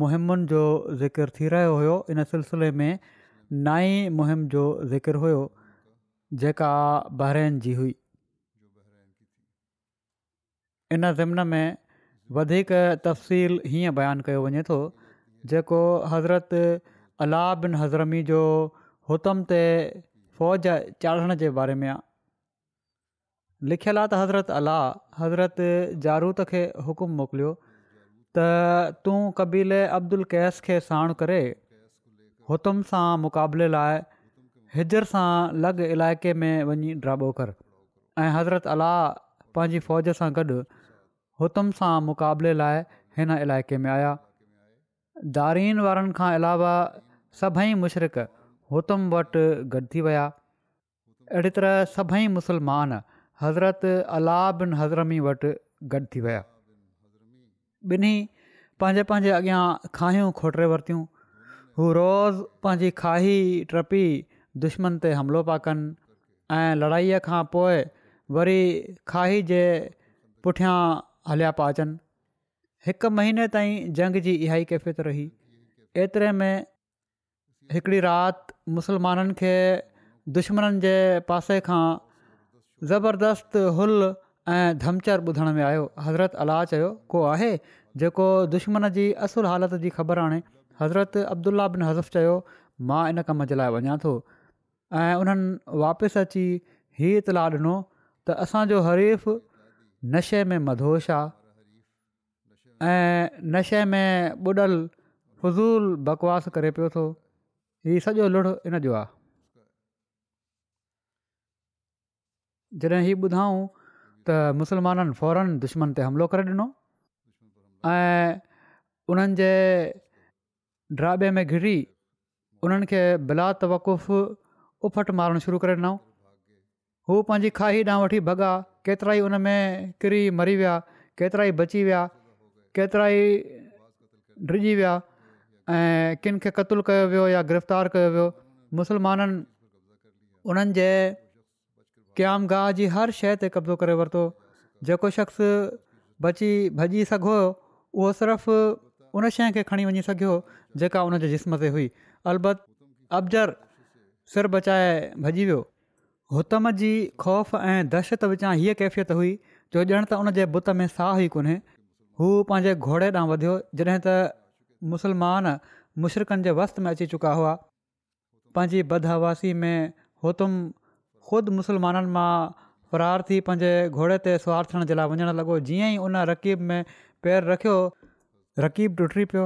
मुहिमुनि जो ज़िकिर थी रहियो हुयो इन सिलसिले में नाई मुहिम जो ज़िकिर हुयो जेका बहर जी हुई इन ज़िमिन में वधीक तफ़सील हीअं बयानु कयो वञे थो जेको हज़रत अला बिन हज़रमी जो हुतम ते फ़ौज चाढ़ण जे बारे में आहे लिखियलु आहे त हज़रत अला हज़रति जारूत खे हुकुमु मोकिलियो त तूं कबीले अब्दुल कैस खे साण करे हुतुम सां मुक़ाबले लाइ हिजर सां लॻ इलाइक़े में वञी ड्राबो कर ऐं हज़रत अलाह पंहिंजी फ़ौज सां गॾु हुतुम सां मुक़ाबले लाइ हिन इलाइक़े में आया दारीन वारनि खां अलावा सभई मुशरिक़तुम वटि गॾु थी विया अहिड़ी तरह सभई मुसलमान हज़रत अलाह बिन हज़रमी वटि गॾु थी विया ॿिनी पंहिंजे पंहिंजे अॻियां खाइयूं खोटरे वरितियूं हू रोज़ु पंहिंजी खाई टपी दुश्मन ते हमिलो पिया कनि ऐं लड़ाईअ खां पोइ वरी खाही जे पुठियां हलिया पिया अचनि हिकु महीने ताईं जंग जी इहा ई कैफ़ियत रही एतिरे में हिकिड़ी राति मुसलमाननि खे दुश्मन जे पासे खां ज़बरदस्त हुल ऐं धमचरु ॿुधण में आयो हज़रत अलाह चयो को आहे जेको दुश्मन जी असुल हालति जी ख़बर आणे हज़रत अब्दुला बिन हज़फ़ चयो मां इन कम जे लाइ वञा थो ऐं उन्हनि वापसि अची हीउ इतलाह ॾिनो त असांजो हरीफ़ नशे में मधोश आहे नशे में ॿुॾलु फ़ज़ूल बकवास करे पियो थो हीउ सॼो लुणु इन जो आहे जॾहिं हीउ त मुसलमाननि फौरन दुश्मन ते हमिलो करे ॾिनो ऐं उन्हनि जे ड्राबे में घिरी उन्हनि खे बिलात वकूफ़ उफट मारणु शुरू करे ॾिनऊं हू पंहिंजी खाई ॾांहुं वठी भॻा केतिरा ई उनमें किरी मरी विया केतिरा ई बची विया केतिरा ई डिॼी विया ऐं किनि खे क़तूल कयो वियो या गिरफ़्तारु कयो वियो मुसलमाननि उन्हनि क़्याम गाह जी हर शइ ते कब्ज़ो करे वरितो जेको शख़्स बची भॼी सघो उहो सिर्फ़ु उन शइ खे खणी वञी सघियो जेका उन जे जिस्म ते हुई अलबत अबजर सिर बचाए भॼी वियो हुतम जी ख़ौफ़ ऐं दहशत विचां हीअ कैफ़ियत हुई जो ॼण त उनजे बुत में साह ई कोन्हे हू पंहिंजे घोड़े ॾांहुं वधियो जॾहिं त मुसलमान मुशरक़नि जे वस्त में अची चुका हुआ पंहिंजी बदहवासी में हुतुम ख़ुदि मुसलमाननि मां फ़रार थी पंहिंजे घोड़े ते सुवार थियण जे लाइ वञणु लॻो जीअं ई उन रक़ीब में पेर रखियो रक़ीब टुटी पियो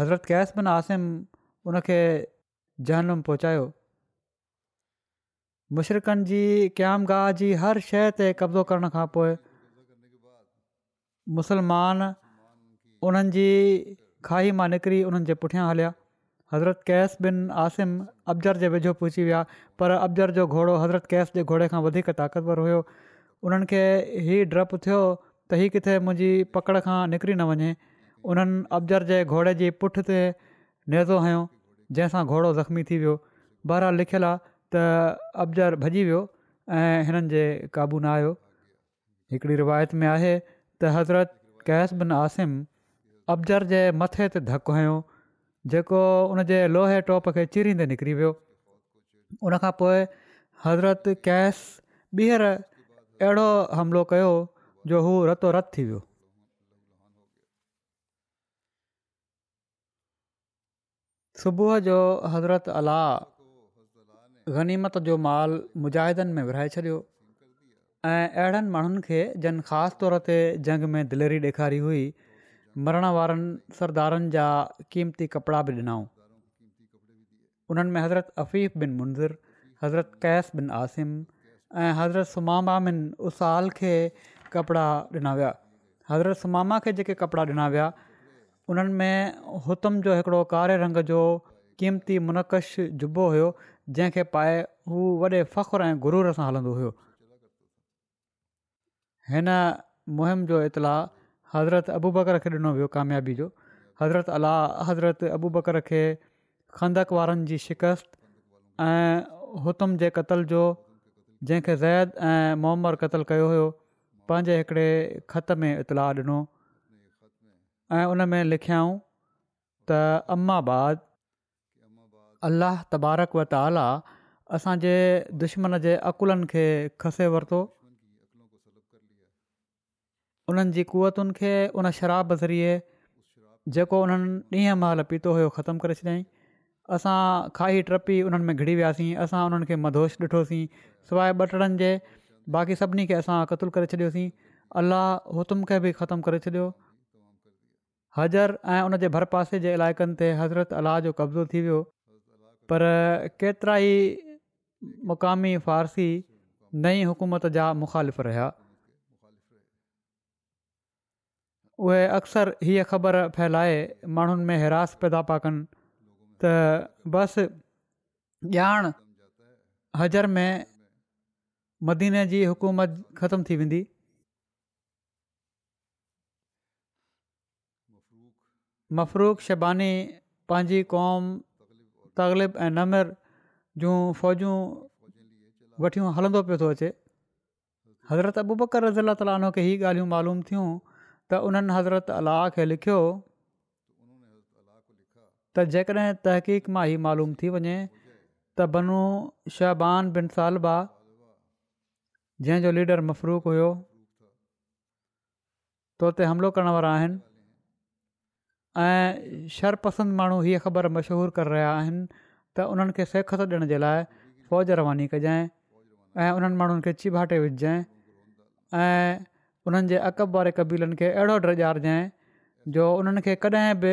हज़रत कैस बिन आसिम उन उनखे जहनु पहुचायो मुशरक़नि जी क़यामगाह जी हर शइ ते कब्ज़ो करण खां पोइ मुसलमान उन्हनि जी खाई मां निकिरी उन्हनि जे पुठियां हलिया हज़रत कैश बिन आसिम अबजर जे वेझो पहुची विया पर अबजर जो घोड़ो हज़रत कैश जे घोड़े खां वधीक ताक़तवर हुयो उन्हनि खे हीउ ड्रपु थियो त हीअ किथे मुंहिंजी पकड़ खां निकिरी न वञे उन्हनि अबजर जे घोड़े जी पुठिते नेज़ो हयो जंहिंसां घोड़ो ज़ख़्मी थी वियो बहरा लिखियलु आहे त अबजर भॼी वियो ऐं हिननि जे क़ाबू न आयो हिकिड़ी रिवायत में आहे त हज़रत कैश बिन आसिम अबजर जे मथे ते धकु जेको उनजे लोहे टॉप खे चिरींदे निकिरी वियो उनखां पोइ हज़रत कैस ॿीहर अहिड़ो हमिलो कयो जो हू रतो रत थी वियो सुबुह जो हज़रत अला गनीमत जो मालु मुजाहिदनि में विराए छॾियो ऐं अहिड़नि माण्हुनि खे जन ख़ासि तौर ते जंग में दिलेरी ॾेखारी हुई मरण वारनि सरदारनि जा क़ीमती कपिड़ा बि ॾिनाऊं उन्हनि में हज़रत अफ़ीफ़ बिन मुंज़िर हज़रत कैस बिन आसिम ऐं हज़रत सुमामा बिन उसाल खे कपिड़ा ॾिना विया हज़रत सुमामा खे जेके कपिड़ा ॾिना विया उन्हनि में हुतम जो हिकिड़ो कारे रंग जो क़ीमती मुनक़श जुबो हुयो जंहिंखे पाए हू वॾे फ़ख्रु ऐं गुरूर सां हलंदो हुओ हिन मुहिम जो इतलाउ हज़रत अबू बकर खे ॾिनो वियो कामयाबी जो हज़रत अला हज़रत अबू बकर खे खंदक वारनि जी शिकस्त ऐं हुतुम जे क़तल जो जंहिंखे ज़ैद ऐं मोहम्मर क़ कतलु कयो हुयो पंहिंजे हिकिड़े ख़त में इतलाउ ॾिनो ऐं उन में लिखियाऊं त अम्मा बाद अलाह तबारकवताला असांजे दुश्मन जे अक़ुलनि खे खसे वरितो उन्हनि जी कुवतुनि खे उन शराब ज़रिए जेको उन्हनि ॾींहं महिल पीतो हुयो ख़तमु करे छॾियईं असां खाई टपी उन्हनि में घिरी वियासीं असां उन्हनि खे मदोश ॾिठोसीं सवाइ ॿटड़नि जे बाक़ी सभिनी खे असां क़तलु करे छॾियोसीं अलाह हुतुम खे बि ख़तमु करे छॾियो हज़र ऐं उन जे भर पासे जे इलाइक़नि ते हज़रत अलाह जो कब्ज़ो थी वियो पर केतिरा ई मुक़ामी फ़ारसी नई हुकूमत जा मुखालिफ़ रहिया उहे अक्सर हीअ ख़बर फैलाए माण्हुनि में हैरास पैदा पिया कनि त बस ॼाण हज़र में मदीने जी हुकूमत ख़तमु थी वेंदी मफ़रूक शबानी पंहिंजी क़ौम तकलिब ऐं नमिर जूं फ़ौजूं वठियूं हलंदो पियो थो अचे हज़रत अबूबकर रज़ीला तालीन खे हीअ ॻाल्हियूं मालूम थियूं त उन्हनि हज़रत अलाह खे लिखियो त जेकॾहिं तहक़ीक़ मां ही मालूम थी वञे त बनू शहबान बिन सालबा जंहिंजो लीडर मफ़रुक हुओ तो ते हमिलो करण वारा आहिनि ऐं शरपसंदि माण्हू हीअ ख़बर मशहूरु करे रहिया आहिनि त उन्हनि खे सेखत ॾियण जे लाइ फ़ौज रवानी कजांइ ऐं उन्हनि माण्हुनि खे चीबाटे विझजांइ उन्हनि जे अक़ब वारे क़बीलनि खे अहिड़ो ॾियार ॾिए जो उन्हनि खे कॾहिं बि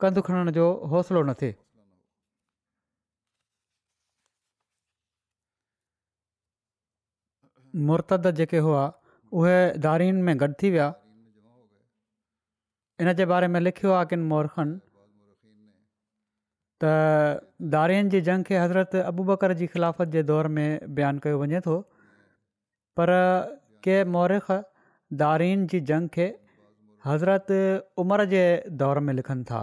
कंधु खणण जो हौसलो न थिए मुर्तद जेके हुआ उहे दारीन में गॾु थी विया इन जे बारे में लिखियो आहे किन मौरनि त धारियुनि जी जंग खे हज़रत अबू बकर जी ख़िलाफ़त जे दौर में बयानु कयो वञे थो पर के मौरख दारीन जी जंग खे हज़रत उमिरि जे दौर में लिखनि था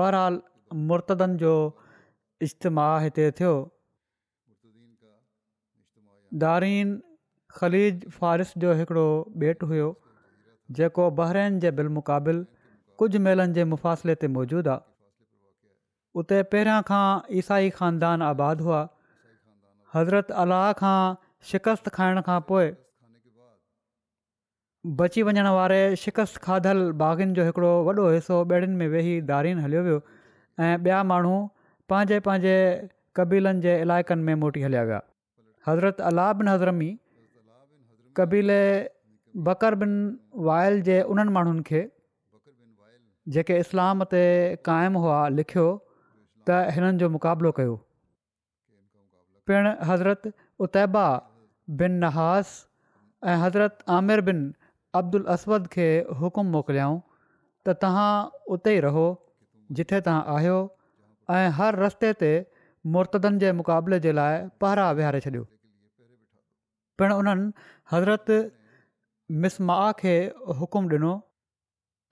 बहरहाल मुर्तनि जो इज्तमाह हिते थियो दारिन ख़लीज फ़ारिस जो हिकिड़ो बेटु हुओ जेको बहिरनि जे बिल मुक़ाबिल कुझु मेलनि जे मुफ़ासिले ते मौजूदु आहे उते पहिरियां खां ईसाई ख़ानदान आबादु हुआ हज़रत अलाह खां शिकस्त खाइण खां पोइ बची वञण वारे शिकस्त खाधल बाग़िन जो हिकिड़ो वॾो हिसो ॿेड़ियुनि में वेही दारीन हलियो वियो ऐं ॿिया माण्हू पंहिंजे पंहिंजे क़बीलनि जे इलाइक़नि में मोटी हलिया विया हज़रत अला बिन हज़रमी कबीले बकर बिन वायल जे उन्हनि माण्हुनि खे जेके इस्लाम ते क़ाइमु हुआ लिखियो त हिननि जो मुक़ाबिलो कयो पिणु हज़रत उतैबा बिन नहास ऐं हज़रत आमिर बिन अब्दुल असवद खे हुकुम मोकिलियाऊं त तव्हां उते ई रहो जिथे तव्हां आहियो ऐं हर रस्ते ते मुर्तदनि जे मुक़ाबले जे लाइ पहारा विहारे छॾियो पिणु उन्हनि हज़रत मिस्मा खे हुकुम ॾिनो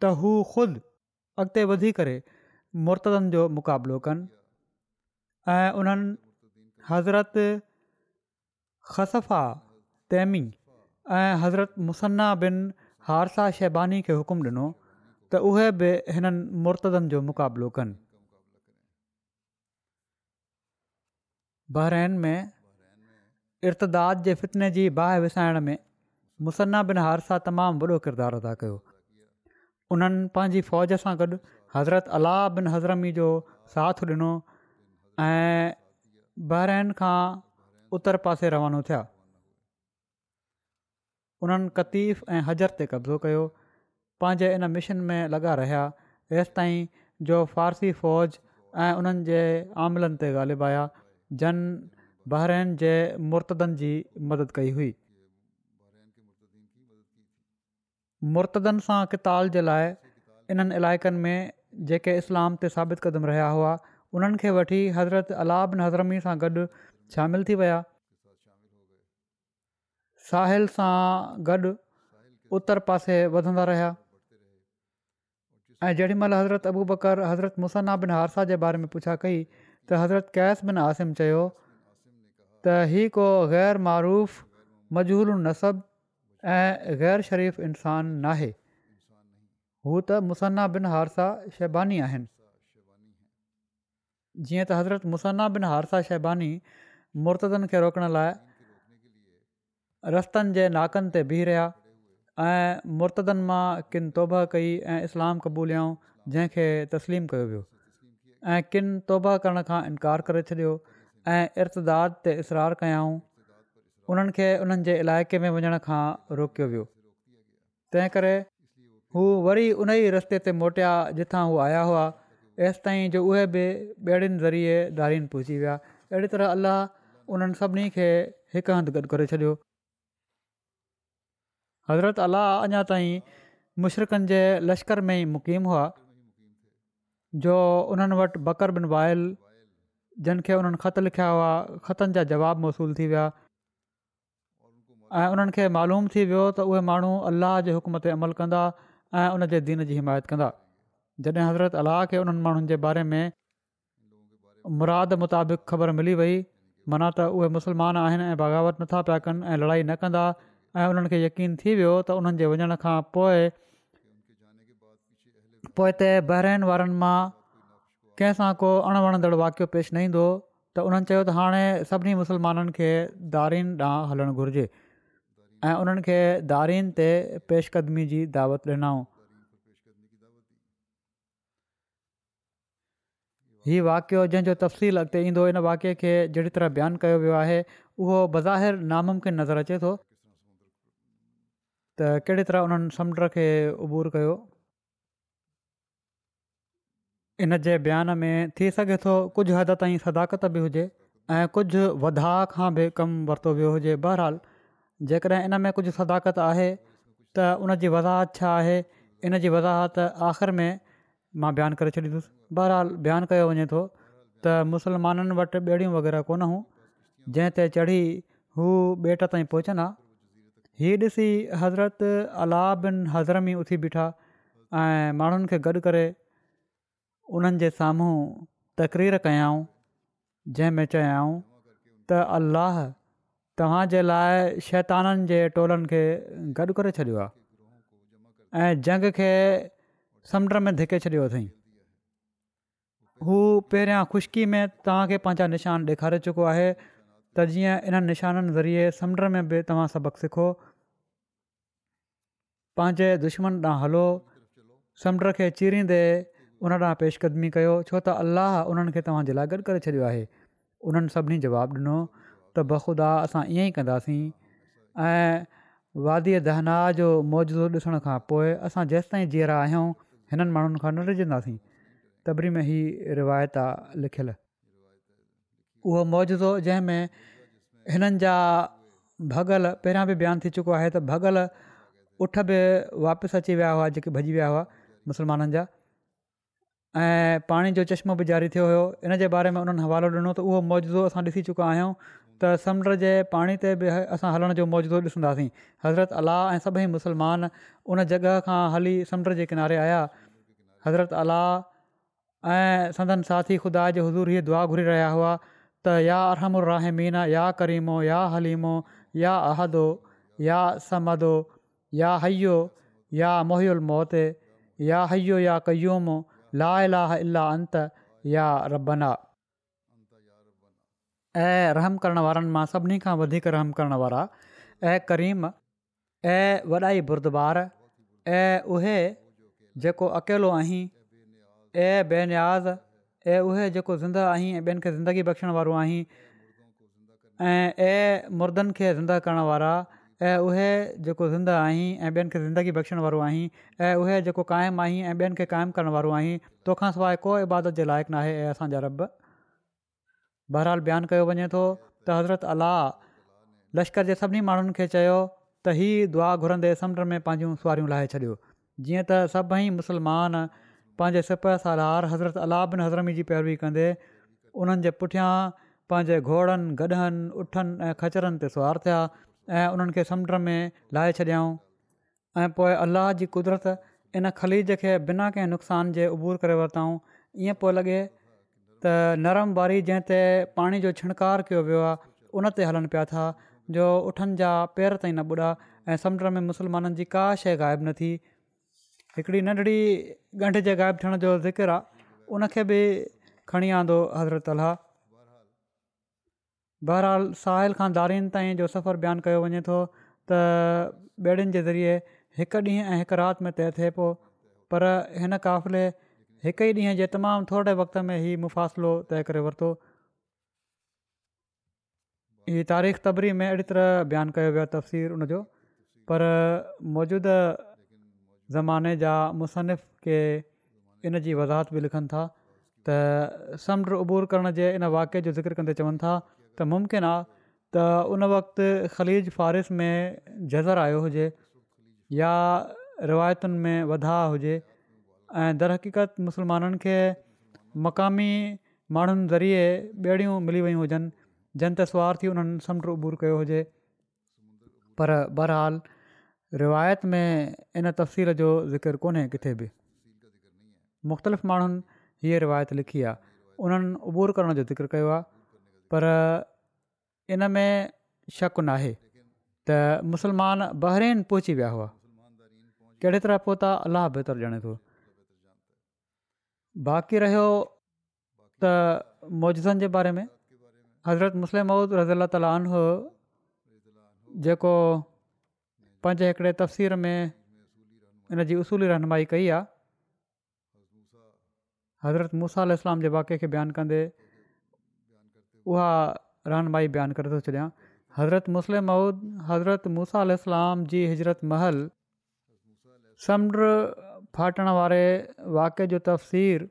त हू ख़ुदि अॻिते वधी करे मुर्तदनि जो मुक़ाबिलो कनि ऐं हज़रत ख़सफा तैमी ऐं हज़रत मुसन्ना बिन हारसा शेबानी खे हुकुम ॾिनो त उहे बि हिननि मुर्तदनि जो मुक़ाबिलो कनि बहैन में इर्तदाद जे फितने जी बाहि विसाइण में मुसन्ना बिन हारसा तमामु वॾो किरदारु अदा कयो उन्हनि पंहिंजी फ़ौज सां गॾु हज़रत अलाह बिन हज़रमी जो साथ ॾिनो ऐं बहरीन खां उतर पासे रवानो थिया उन्हनि कतीफ़ ऐं हज़र ते कब्ज़ो कयो पंहिंजे इन मिशन में लॻा रहिया हेसि ताईं जो फारसी फ़ौज ऐं उन्हनि जे आमलनि ते आया जन बहरेन जे मुर्तनि जी मदद कई हुई मुर्तदनि सां किताल जे लाइ इन्हनि इलाइक़नि में जेके इस्लाम ते साबित क़दम रहिया हुआ उन्हनि खे वठी हज़रत अलाबिन हज़रमी सां गॾु शामिलु थी विया साहिल सां गॾु उत्तर पासे वधंदा रहिया ऐं जेॾीमहिल हज़रत अबू बकर हज़रत मुसना बिन हारसा जे बारे में पुछा कई त हज़रत कैस बिन आसिम चयो त ही को ग़ैरमारुफ़ मजहलू नसबु ऐं ग़ैरशरीफ़ इंसानु नाहे हू त मुसना बिन हारसा शेबानी आहिनि जीअं त हज़रत मुसना बिन हारसा शेबानी मुर्तदनि खे रोकण लाइ रस्तनि जे नाकनि ते बीह रहिया ऐं मुर्तदनि मां किन توبہ कई ऐं इस्लाम क़बूलियाऊं जंहिंखे तस्लीम कयो वियो ऐं किन तौब करण खां इनकार करे छॾियो ऐं इर्ताद ते इसरार कयाऊं उन्हनि खे उन्हनि जे इलाइक़े में वञण खां रोकियो वियो तंहिं करे हू वरी उन ई रस्ते ते मोटिया जिथां हू आया हुआ एसि जो उहे बि ॿेड़ियुनि ज़रिए दारीन पहुची विया अहिड़ी तरह अलाह उन्हनि सभिनी खे हिक हंधि हज़रत अलाह अञा ताईं मुशरक़नि जे लश्कर में ई मुक़ीम हुआ जो उन्हनि वटि बिन वायल जिन खे उन्हनि ख़त लिखिया हुआ ख़तनि जा जवाब महसूलु थी विया ऐं उन्हनि खे मालूम थी वियो त उहे माण्हू अलाह जे हुकम ते अमल कंदा ऐं उन जे दीन जी हिमायत कंदा जॾहिं हज़रत अलाह खे उन्हनि माण्हुनि जे बारे में मुराद मुताबिक़ ख़बर मिली वई माना त उहे मुसलमान आहिनि ऐं बग़ावत नथा पिया कनि ऐं लड़ाई न कंदा ऐं उन्हनि खे यकीन थी वियो त उन्हनि जे वञण खां पोइ हिते बहिराइन वारनि मां कंहिंसां को अणवणंदड़ वाकियो पेश न ईंदो हुओ त उन्हनि चयो त हाणे सभिनी मुस्लमाननि खे दारिन ॾांहुं हलणु घुर्जे ऐं उन्हनि खे ते पेशकदमी जी दावत ॾिनऊं हीउ वाकियो जंहिंजो तफ़सील अॻिते ईंदो हिन वाकिअ खे जहिड़ी तरह बयानु कयो वियो आहे उहो बज़ाहिर नामुमकिन नज़र अचे थो त कहिड़ी तरह उन्हनि समुंड खे उबूर कयो इन जे बयान में थी सघे थो कुझु हद ताईं सदाकत बि हुजे ऐं कुझु वधाउ खां बि कमु वरितो वियो हुजे बहरहाल जेकॾहिं इन में कुझु सदाकत आहे त उन जी वज़ाहत छा आहे इन जी वज़ाहत आख़िर में मां बयानु करे छॾींदुसि बहरहाल बयानु कयो वञे थो त मुसलमाननि वटि ॿेड़ियूं वग़ैरह कोन हुयूं जंहिं ते चढ़ी हू बेट ताईं पहुचंदा हीअ ॾिसी हज़रत अला बिन हज़रमी उथी बीठा ऐं माण्हुनि खे गॾु करे उन्हनि जे साम्हूं तकरीर कयाऊं जंहिं में चयाऊं त अल्लाह तव्हांजे लाइ शैताननि जे टोलनि खे गॾु करे छॾियो आहे ऐं जंग खे समुंड में धिके छॾियो अथई हू पहिरियां ख़ुश्की में तव्हांखे पंहिंजा निशान ॾेखारे चुको आहे त जीअं इन्हनि निशाननि ज़रिए समुंड में बि तव्हां सबक़ु सिखो पंहिंजे दुश्मन ॾांहुां हलो समुंड खे चीरीदे उन ॾांहुं पेशकदमी कयो छो त अलाह उन्हनि खे तव्हांजे लाइ गॾु करे छॾियो आहे उन्हनि सभिनी जवाबु ॾिनो त बख़ुदा असां ईअं ई कंदासीं ऐं वादीअ दहना जो मौजो ॾिसण खां पोइ असां जेसिताईं जीअरा आहियूं हिननि माण्हुनि खां न रिझंदासीं तबरी में ही रिवायत आहे लिखियलु उहो मौजो जंहिंमें हिननि जा भॻल पहिरियां बि बयानु थी चुको आहे त भॻल उठ बि वापसि अची विया हुआ जेके भॼी विया हुआ मुसलमाननि जा ऐं पाणी जो चश्मो बि जारी थियो हुयो इन जे बारे में उन्हनि हवालो ॾिनो त उहो मौज़ो असां ॾिसी चुका आहियूं त समुंड जे पाणी ते बि असां हलण जो मौज़ो ॾिसंदासीं हज़रत अला ऐं सभई मुसलमान उन जॻह खां हली समुंड जे किनारे आया हज़रत अला ऐं सदन साथी ख़ुदा जे हज़ूर हीअ दुआ घुरी रहिया हुआ ت یا ارم الرحمین یا کریمو یا حلیم یا اہدو یا سمدو یا حیو یا محی الموت یا حیو یا قیوم لا الہ الا انت یا ربنا رحم کرنار سینی رحم کرن والا बुरदबार ऐं بردبار जेको अकेलो आहीं ऐं बेनियाज़ ऐं उहे जेको ज़िंदह आहीं ऐं ॿियनि खे ज़िंदगी बख़्शण वारो आहीं ऐं ऐं मुर्दनि खे ज़िंदह करणु वारा ऐं उहे जेको आहीं ऐं ॿियनि खे ज़िंदगी बख़्शण वारो आहीं ऐं उहे जेको क़ाइमु आहीं ऐं ॿियनि खे क़ाइमु करण वारो आहीं सवाइ इबादत जे लाइक़ु नाहे ऐं असांजा रब बहरहाल बयानु कयो वञे थो त हज़रत अलाह लश्कर जे सभिनी माण्हुनि खे चयो त दुआ घुरंदे समुंड में पंहिंजूं सुवारियूं लाहे छॾियो जीअं त सभई मुसलमान पंहिंजे सिप सां लार हज़रत अला बिन हज़रमी जी पैरवी कंदे उन्हनि जे पुठियां पंहिंजे घोड़नि गॾनि उठनि ऐं खचरनि ते सुवार थिया ऐं उन्हनि खे समुंड में लाहे छॾियाऊं ऐं पोइ अलाह जी कुदिरत इन ख़लीज खे बिना कंहिं नुक़सान जे उबूर करे वरितऊं ईअं पियो लॻे त नरम बारी जंहिं ते पाणी जो छिणकार कयो वियो आहे उन ते हलनि पिया था जो उठनि जा पेर ताईं न ॿुॾा ऐं समुंड में मुसलमाननि जी का शइ ग़ाइबु न थी हिकिड़ी नंढड़ी ॻंढि जे ग़ाइबु थियण जो ज़िक्र आहे उनखे बि खणी आंदो हज़रत अलाह बहरहाल साहिल खां दारीन ताईं जो सफ़रु बयानु कयो वञे थो त ॿेड़ियुनि जे ज़रिए हिकु ॾींहुं ऐं हिकु राति में तइ थिए पियो पर हिन क़फ़िले हिकु ई ॾींहुं जे तमामु थोरे वक़्त में हीउ मुफ़ासिलो तइ करे वरितो हीअ तारीख़ तबरी में अहिड़ी तरह बयानु कयो वियो तफ़सीर तफ़सीरु पर मौजूद ज़माने जा मुसनफ़ खे इन जी वज़ाहत बि लिखनि था त समुंडु उबूर करण जे इन جو जो ज़िक्र कंदे चवनि था त मुमकिन आहे त उन वक़्ति ख़लीज फ़ारिस में जज़र आयो हुजे या रिवायतुनि में वधाउ हुजे ऐं दरहक़ीक़त मुसलमाननि खे मक़ामी माण्हुनि ज़रिए ॿेड़ियूं मिली वियूं हुजनि जनत सुवार थी उन्हनि समुंडु उबूर कयो हुजे पर बरहालु रिवायत में इन तफ़सील जो ذکر कोन्हे किथे बि मुख़्तलिफ़ माण्हुनि हीअ रिवायत लिखी आहे उन्हनि उबूर करण जो ज़िक्र कयो आहे पर इन में शक न आहे त मुसलमान बहरीन पहुची विया हुआ कहिड़े तरह पहुता अलाह बहितर ॼाणे थो बाक़ी रहियो त मौजनि जे बारे में हज़रत मुस्लिम रज़ी अला ताल जेको पंहिंजे हिकिड़े तफ़सीर में इन जी उसूली रहनुमाई कई आहे हज़रत मूसा अल्लाम जे वाक्य खे बयानु कंदे उहा रहनुमाई बयानु करे थो छॾियां हज़रत मुस्लिम महूद हज़रत मूसा अललाम जी हिजरत महल समुंड फाटण वारे वाक्य जो तफ़सीर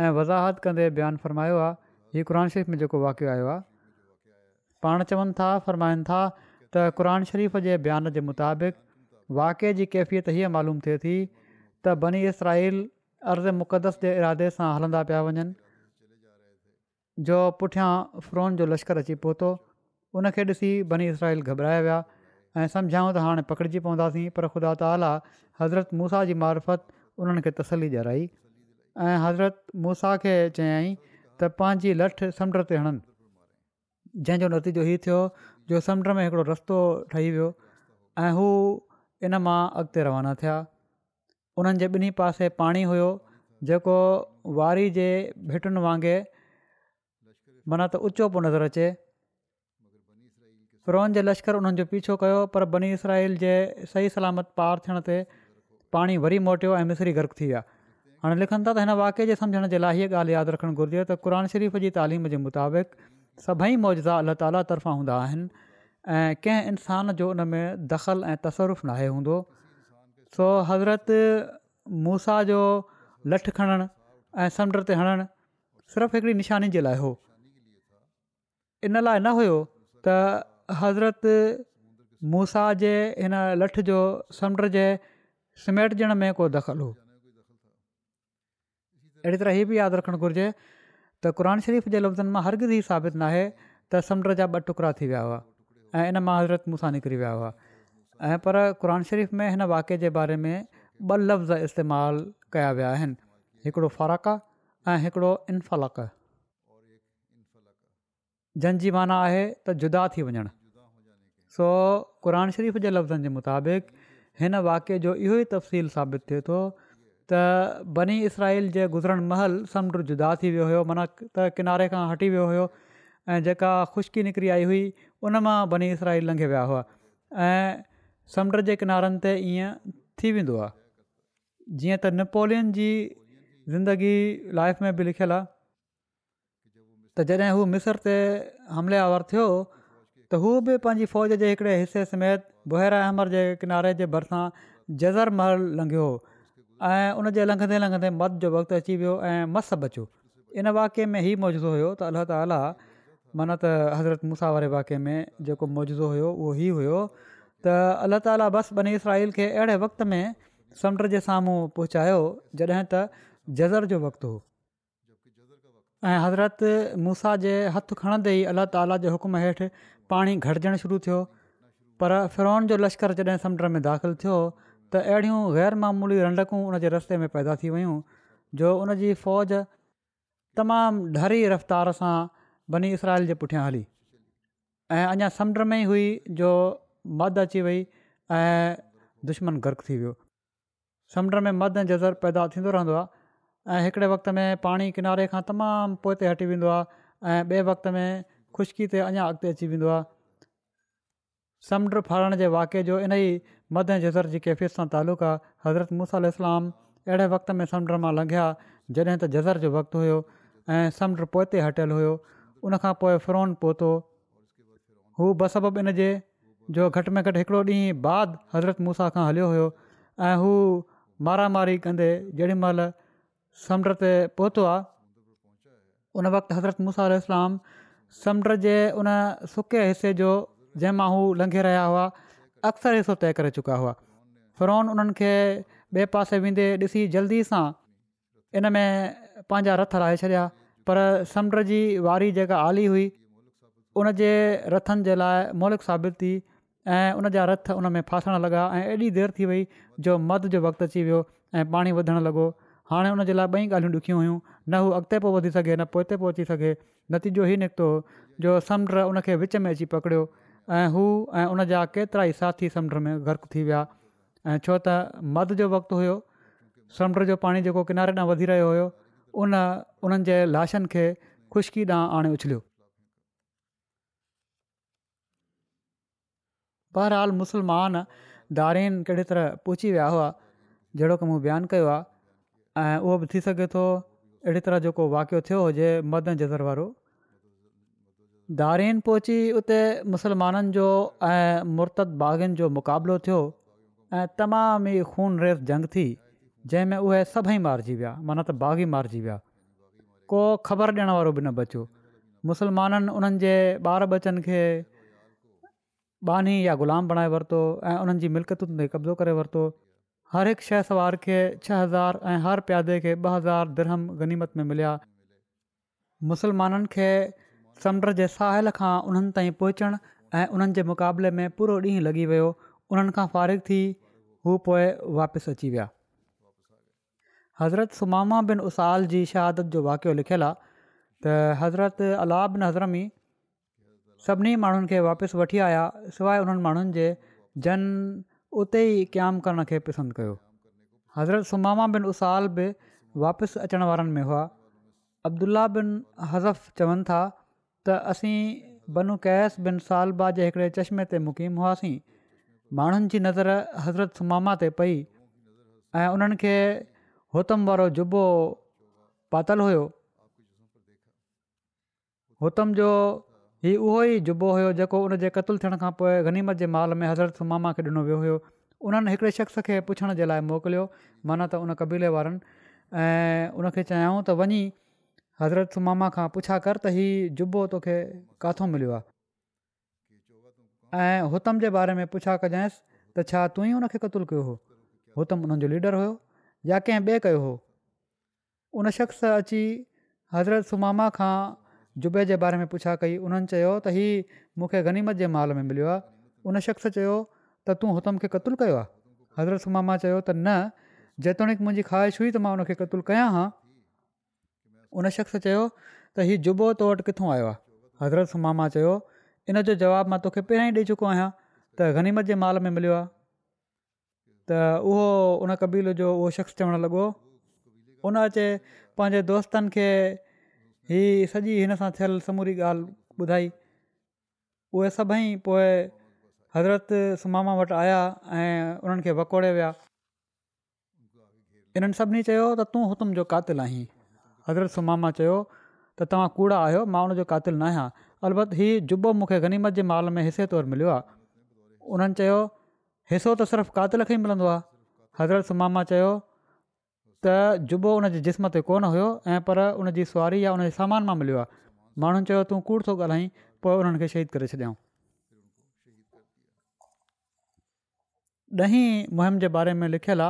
ऐं वज़ाहत कंदे बयानु फ़रमायो आहे हीउ क़ुर शरीफ़ में जेको वाक़ियो आयो आहे पाण चवनि था फ़रमाइनि था त क़रान शरीफ़ जे बयान जे मुताबिक़ वाकिए जी कैफ़ियत हीअ मालूम थिए थी त बनी इसराईल अर्ज़ मुक़दस जे इरादे सां हलंदा पिया वञनि जो पुठियां फ्रोन जो लश्कर अची पहुतो उनखे ॾिसी बनी इसराइल घबराया विया ऐं सम्झायूं त हाणे पकड़िजी पवंदासीं पर ख़ुदा ताला हज़रत मूसा जी मार्फत उन्हनि खे तसली ॾियाराई ऐं हज़रत मूसा खे चयाईं त पंहिंजी लठ समुंड ते हणनि जंहिंजो नतीजो हीअ थियो जो समुंड में हिकिड़ो रस्तो ठही वियो ऐं हू इन मां अॻिते रवाना थिया उन्हनि जे ॿिन्ही पासे पाणी हुयो जेको वारी जे भेटुनि वांगुरु माना त उचो पियो नज़र अचे कुरोन जे लश्कर उन्हनि जो पीछो कयो पर बनी इसराइल जे सही सलामत पार थियण ते पाणी वरी मोटियो ऐं मिसरी गर्क थी विया हाणे लिखनि था त हिन वाके जे समुझण जे लाइ हीअ ॻाल्हि यादि रखणु घुरिजे त शरीफ़ जी तालीम जे मुताबिक़ सभई मौजा अलाह ताला तर्फ़ां हूंदा आहिनि ऐं कंहिं इंसानु जो उन में दख़ल ऐं तसवरुफ़ु नाहे हूंदो सो हज़रत मूसा जो लठु खणणु ऐं समुंड ते हणणु सिर्फ़ु हिकिड़ी निशानी जे लाइ हो इन लाइ न हुयो त हज़रत मूसा जे हिन लठ जो समुंड जे सिमेटजण में को दख़ल हो अहिड़ी तरह इहे बि यादि रखणु घुरिजे त क़ान शरीफ़ जे लफ़्ज़नि मां हरगिज़ ई साबित न आहे त समुंड जा ॿ टुकड़ा थी विया हुआ ऐं इन मां हाज़िरत मूंसां निकिरी विया हुआ ऐं पर क़ुर शरीफ़ में हिन वाक़े जे बारे में ॿ लफ़्ज़ इस्तेमालु कया विया आहिनि हिकिड़ो फ़राक़ा ऐं हिकिड़ो इन्फलक जंहिंजी माना आहे त जुदा थी वञणु सो क़रान शरीफ़ जे लफ़्ज़नि जे मुताबिक़ हिन वाक़े जो इहो ई तफ़सील साबित थिए थो त बनी इसराइल जे गुज़रण महल समुंड जुदा थी वियो हुयो माना त किनारे खां हटी वियो हुयो ऐं जेका ख़ुश्की निकिरी आई हुई उन मां बनी इसराइल लंघे विया हुआ ऐं समुंड जे किनारनि ते ईअं थी वेंदो आहे जीअं त नेपोलियन जी ज़िंदगी लाइफ में बि लिखियलु आहे त जॾहिं हू मिसर ते हमलियावर थियो त हू बि पंहिंजी फ़ौज जे हिकिड़े हिसे समेत बुहरा अहमर जे किनारे जे भरिसां जज़र महल लंघियो हुओ ऐं उनजे लंघंदे लंघंदे मधु जो वक़्ति अची वियो ऐं मस बचियो इन वाक़े में ई मौजूज़ हुयो त अल्लाह ताली माना त हज़रत मूसा वारे वाक़े में जेको मौजो हुयो उहो ई हुयो त अल्लाह ताली बस बनी इसराहील खे अहिड़े वक़्त में समुंड जे साम्हूं पहुचायो जॾहिं त जज़र जो वक़्तु हो ऐं हज़रत मूसा जे हथु खणंदे ई अलाह ताला जे हुकुम हेठि पाणी घटिजणु शुरू थियो पर फिरोन जो लश्कर जॾहिं समुंड में दाख़िलु थियो त अहिड़ियूं ग़ैरमूली रंडकूं उनजे रस्ते में पैदा थी वियूं जो उनजी फ़ौज तमामु ढरी रफ़्तार सां बनी इसराइल जे पुठियां हली ऐं अञा समुंड में ई हुई जो मद अची वई ऐं दुश्मन गर्क थी वियो समुंड में मद ऐं जज़रु पैदा थींदो रहंदो आहे वक़्त में पाणी किनारे खां तमामु पोइ हटी वेंदो आहे ऐं वक़्त में खुश्की ते अञा अॻिते अची वेंदो आहे समुंड फाड़ण जे वाक़े जो इन ई جزر जज़र जी कैफ़ियत सां तालुक़ आहे हज़रत मूस अल इस्लाम अहिड़े वक़्त में समुंड मां लंघिया जॾहिं त जुज़र जो वक़्तु हुयो ऐं समुंडु पोइ ते हटियलु हुयो उन खां पोइ फिरोन पहुतो हू جو सबबु इन जे जो घटि में घटि हिकिड़ो ॾींहुं बाद हज़रत मूसा खां हलियो हुयो ऐं हू मारामारी कंदे जेॾीमहिल समुंड ते पहुतो आहे उन वक़्ति हज़रत मूसा इस्लाम समुंड जे उन सुके हिसे जो जंहिं मां हू लंघे रहिया हुआ अक्सर हे सो तय करे चुका हुआ फिरोन उन्हनि खे ॿिए पासे वेंदे ॾिसी जल्दी सां इन में पंहिंजा रथ लाहे छॾिया पर समुंड जी वारी जेका आली हुई उन जे रथनि जे लाइ मौलिक साबित थी ऐं उन जा रथ उन में फासण लॻा ऐं एॾी देरि थी वई जो मद जो वक़्तु अची वियो ऐं पाणी वधणु लॻो हाणे हुनजे लाइ ॿई ॻाल्हियूं ॾुखियूं हुयूं न हू अॻिते पोइ वधी सघे न पोइ हिते पोइ सघे नतीजो हीउ निकितो जो समुंड उन विच में अची पकड़ियो ऐं हू ऐं उन जा केतिरा ई साथी समुंड में गर्क थी विया ऐं छो त मध जो वक़्तु हुयो समुंड जो पाणी जेको किनारे ॾांहुं वधी रहियो हुयो उन उन्हनि जे लाशनि खे खुश्की ॾांहुं आणे उछलियो बहरहाल मुसलमान दारइन कहिड़ी तरह पहुची विया हुआ जहिड़ो की मूं बयानु कयो आहे ऐं उहो बि थी सघे थो अहिड़ी तरह जेको वाक़ियो थियो हुजे मध जज़र वारो दारेन पहुची उते मुसलमाननि जो ऐं मुर्तद बाग़नि जो मुक़ाबिलो थियो ऐं तमामु ई खून रेस जंग थी जंहिंमें उहे सभई मारिजी विया माना त बाग़ मारिजी विया को ख़बर ॾियण वारो बि न बचियो मुसलमाननि उन्हनि जे ॿार बचनि खे बानी या ग़ुलाम बणाए वरितो ऐं उन्हनि जी मिल्कतुनि ते कब्ज़ो करे वरितो हर हिकु शइ सवार खे छह हज़ार ऐं हर प्यादे खे ॿ हज़ार दिरहम गनीमत में मिलिया मुसलमाननि खे समुंड जे साहिल खां उन्हनि ताईं पहुचणु ऐं उन्हनि जे मुक़ाबले में पूरो ॾींहुं लॻी वियो उन्हनि खां फ़ारिगु़ु थी हू पोइ वापसि अची विया हज़रत सुमामा बिन उसाल जी शहादत जो वाक़ियो लिखियलु आहे त हज़रत अला बिन हज़रमी सभिनी माण्हुनि खे वापसि वठी आया सवाइ उन्हनि माण्हुनि जे जन उते ई क़यामु करण खे पसंदि कयो हज़रत सुमामा बिन उसाल बि वापसि अचण वारनि में हुआ अब्दुला बिन हज़फ़ चवनि था त असीं बनू कैस बिन सालबा जे हिकिड़े चश्मे ते मुक़ीम हुआसीं माण्हुनि जी नज़र हज़रत सुमामा ते पई ऐं उन्हनि खे हुतम वारो जुबो पातलु हुओ हुतम जो हीउ उहो ई जुबो हुयो जेको उन जे क़त्लु थियण खां पोइ गनीमत जे माल में हज़रत सुमामा खे ॾिनो वियो हुयो उन्हनि हिकिड़े शख़्स खे पुछण जे लाइ मोकिलियो माना त उन कबीले वारनि ऐं उनखे चयाऊं त वञी हज़रत सुमामा खां पुछा करि त हीउ जुबो तोखे किथो मिलियो आहे ऐं हुतु जे बारे में पुछा कजांइसि त छा तू ई हुन खे कयो हो हुतुम हुननि जो लीडर हुयो या कंहिं ॿिए कयो हो उन शख़्स अची हज़रत सुमामा खां जुबे जे बारे में पुछा कई उन्हनि चयो त हीअ मूंखे गनीमत जे माल में मिलियो आहे उन शख़्स चयो त तूं हुतुम खे क़तुलु कयो आहे हज़रत सुमामा चयो त न जेतोणीकि मुंहिंजी ख़्वाहिश हुई त मां हुनखे क़तुलु कयां उन शख़्स चयो त हीउ जुबो तो वटि किथां आयो आहे हज़रत सुमामा चयो इन जो जवाबु मां तोखे पहिरियां ई ॾेई चुको आहियां त गनीमत जे माल में मिलियो आहे त उहो उन कबीलो जो उहो शख़्स चवणु लॻो उन अचे पंहिंजे दोस्तनि खे हीअ सॼी हिन सां थियल समूरी ॻाल्हि ॿुधाई उहे सभई पोइ हज़रत सुमामा वटि आया ऐं उन्हनि खे वकोड़े विया इन्हनि सभिनी चयो त तूं हुतु जो कातिल आहीं حضرت سماما توڑ آیا ان قاتل نہ آیا البتہ ہی جب مجھے غنیمت کے مال میں حصے طور ملو انصو تو صرف قاتل سے ہی مل حضرت سماما تب ان جسم سے کون ہو پر ان کی سواری یا ان کے سامان میں مل کو گلائی پھر ان شہد کر چا دہ مہم کے بارے میں لکھل ہے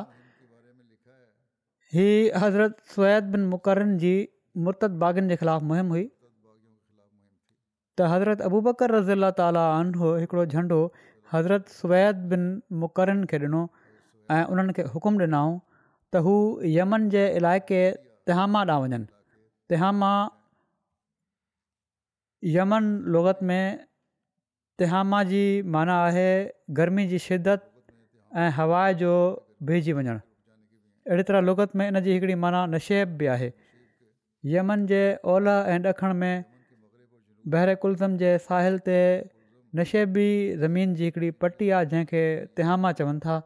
ہی حضرت سوید بن مقرن جی مرتد باغن کے خلاف مہم ہوئی تو حضرت ابو بکر رضی اللہ تعالیٰ عنہوڑو جھنڈو حضرت سوید بن مقرن کے ڈنو ان کے حکم ڈناؤں تو یمن کے علاقے تہامہ ڈاں وجن تہامہ یمن لغت میں تہامہ جی معنی ہے گرمی جی شدت ہوا جو بھیجی وجن अहिड़ी तरह लुगत में इन जी हिकिड़ी माना नशेब बि आहे यमन जे ओलह ऐं ॾखण में बहर कुलज़म जे साहिल ते नशेबी ज़मीन जी हिकिड़ी पटी आहे जंहिंखे त्हामा चवनि था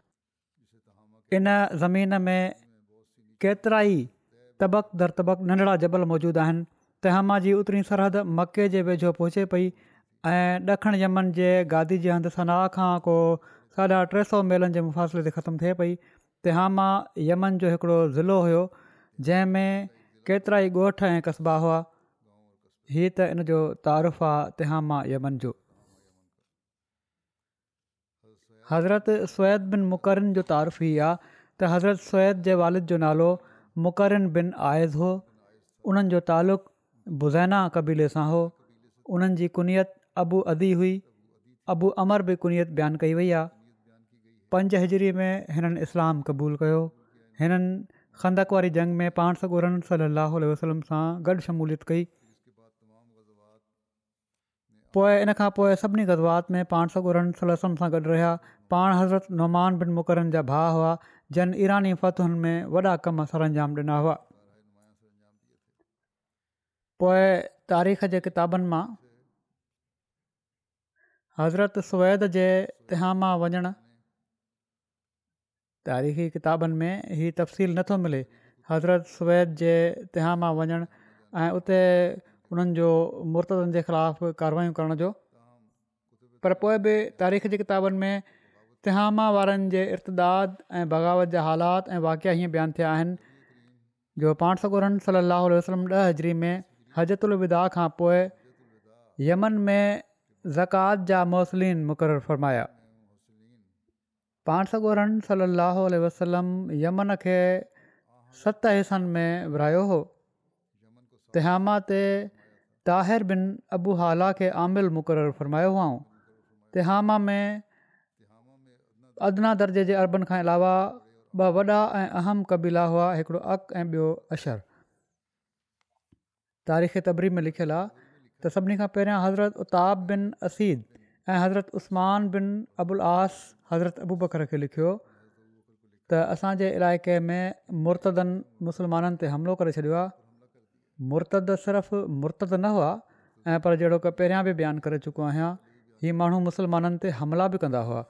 इन ज़मीन में केतिरा ई तबक दर तबक नंढिड़ा जबल मौजूदु आहिनि तिहामा जी ओतिरी सरहद मके जे वेझो पहुचे पई ऐं ॾखणु यमन जे गादी जे हंधि सनाह खां को साढा टे सौ मेलनि जे मुफ़ासिले ते ख़तमु थिए पई तहांमा यमन जो हिकिड़ो ज़िलो हुयो जंहिंमें केतिरा ई ॻोठ ऐं कस्बा हुआ हीअ त इन जो तारीफ़ आहे तहांमा यमन जो हज़रत सैद बिन मुकरन जो तारीफ़ु ई आहे त हज़रत सैद जे वालिद जो नालो मुक़रन बिन आयज़ हो उन्हनि जो बुज़ैना क़बीले सां हो उन्हनि जी कुनियत अबू अदी हुई अबू अमर बि कुनियत बयानु कई वई आहे पंज हिजरीअ में हिननि इस्लाम क़बूलु कयो हिननि खंदक वारी जंग में पाण सॻु सली अलसलम सां गॾु शमूलियत कई पोइ इन खां पोइ सभिनी गज़वात में पाण सॻु सलम सां गॾु रहिया पाण हज़रत नुमान बिन मुक़रनि जा भाउ हुआ जन ईरानी फ़तुनि में वॾा कमु सर ॾिना हुआ पोइ तारीख़ जे किताबनि मां हज़रत सवैद जे तिहा वञणु तारीख़ी किताबनि में हीअ तफ़सील नथो मिले हज़रत सुवैद जे तिहा मां वञणु ऐं उते उन्हनि जो मुर्तज़नि जे ख़िलाफ़ु कारवायूं करण जो पर पोइ बि तारीख़ जी किताबनि में तिहामा वारनि जे इर्तदाद ऐं बग़ावत जा हालात ऐं वाक़िया हीअं बयानु थिया आहिनि जो पाण सौ गुर सली अलाह वलम ॾह हजरी में हजरत उल्दा खां पोइ यमन में ज़कात जा मुअसलीनि मुक़ररु फ़रमाया पाण सगोरन सली अलसलम यमन खे सत हिसनि में विरिहायो हुओ तहांमा ते ताहिर बिन अबू हाला खे आमिल मुक़ररु फ़र्मायो हुओ तहांमा में अदना दर्जे जे अरबनि खां अलावा ॿ वॾा ऐं अहम क़बीला हुआ हिकिड़ो अक़ ऐं ॿियो अशर तारीख़ तबरी में लिखियलु आहे त सभिनी खां पहिरियां हज़रत उत्ताप बिन असीद ऐं हज़रत उस्मान बिन अबुल आस हज़रत अबू बकर खे लिखियो त असांजे इलाइक़े में मुर्तनि मुसलमाननि ते हमिलो करे छॾियो आहे मुर्तद सिर्फ़ु मुर्तदु न हुआ ऐं पर जहिड़ो की पहिरियां बि बयानु करे चुको आहियां हीउ माण्हू मुसलमाननि ते हमला बि कंदा हुआ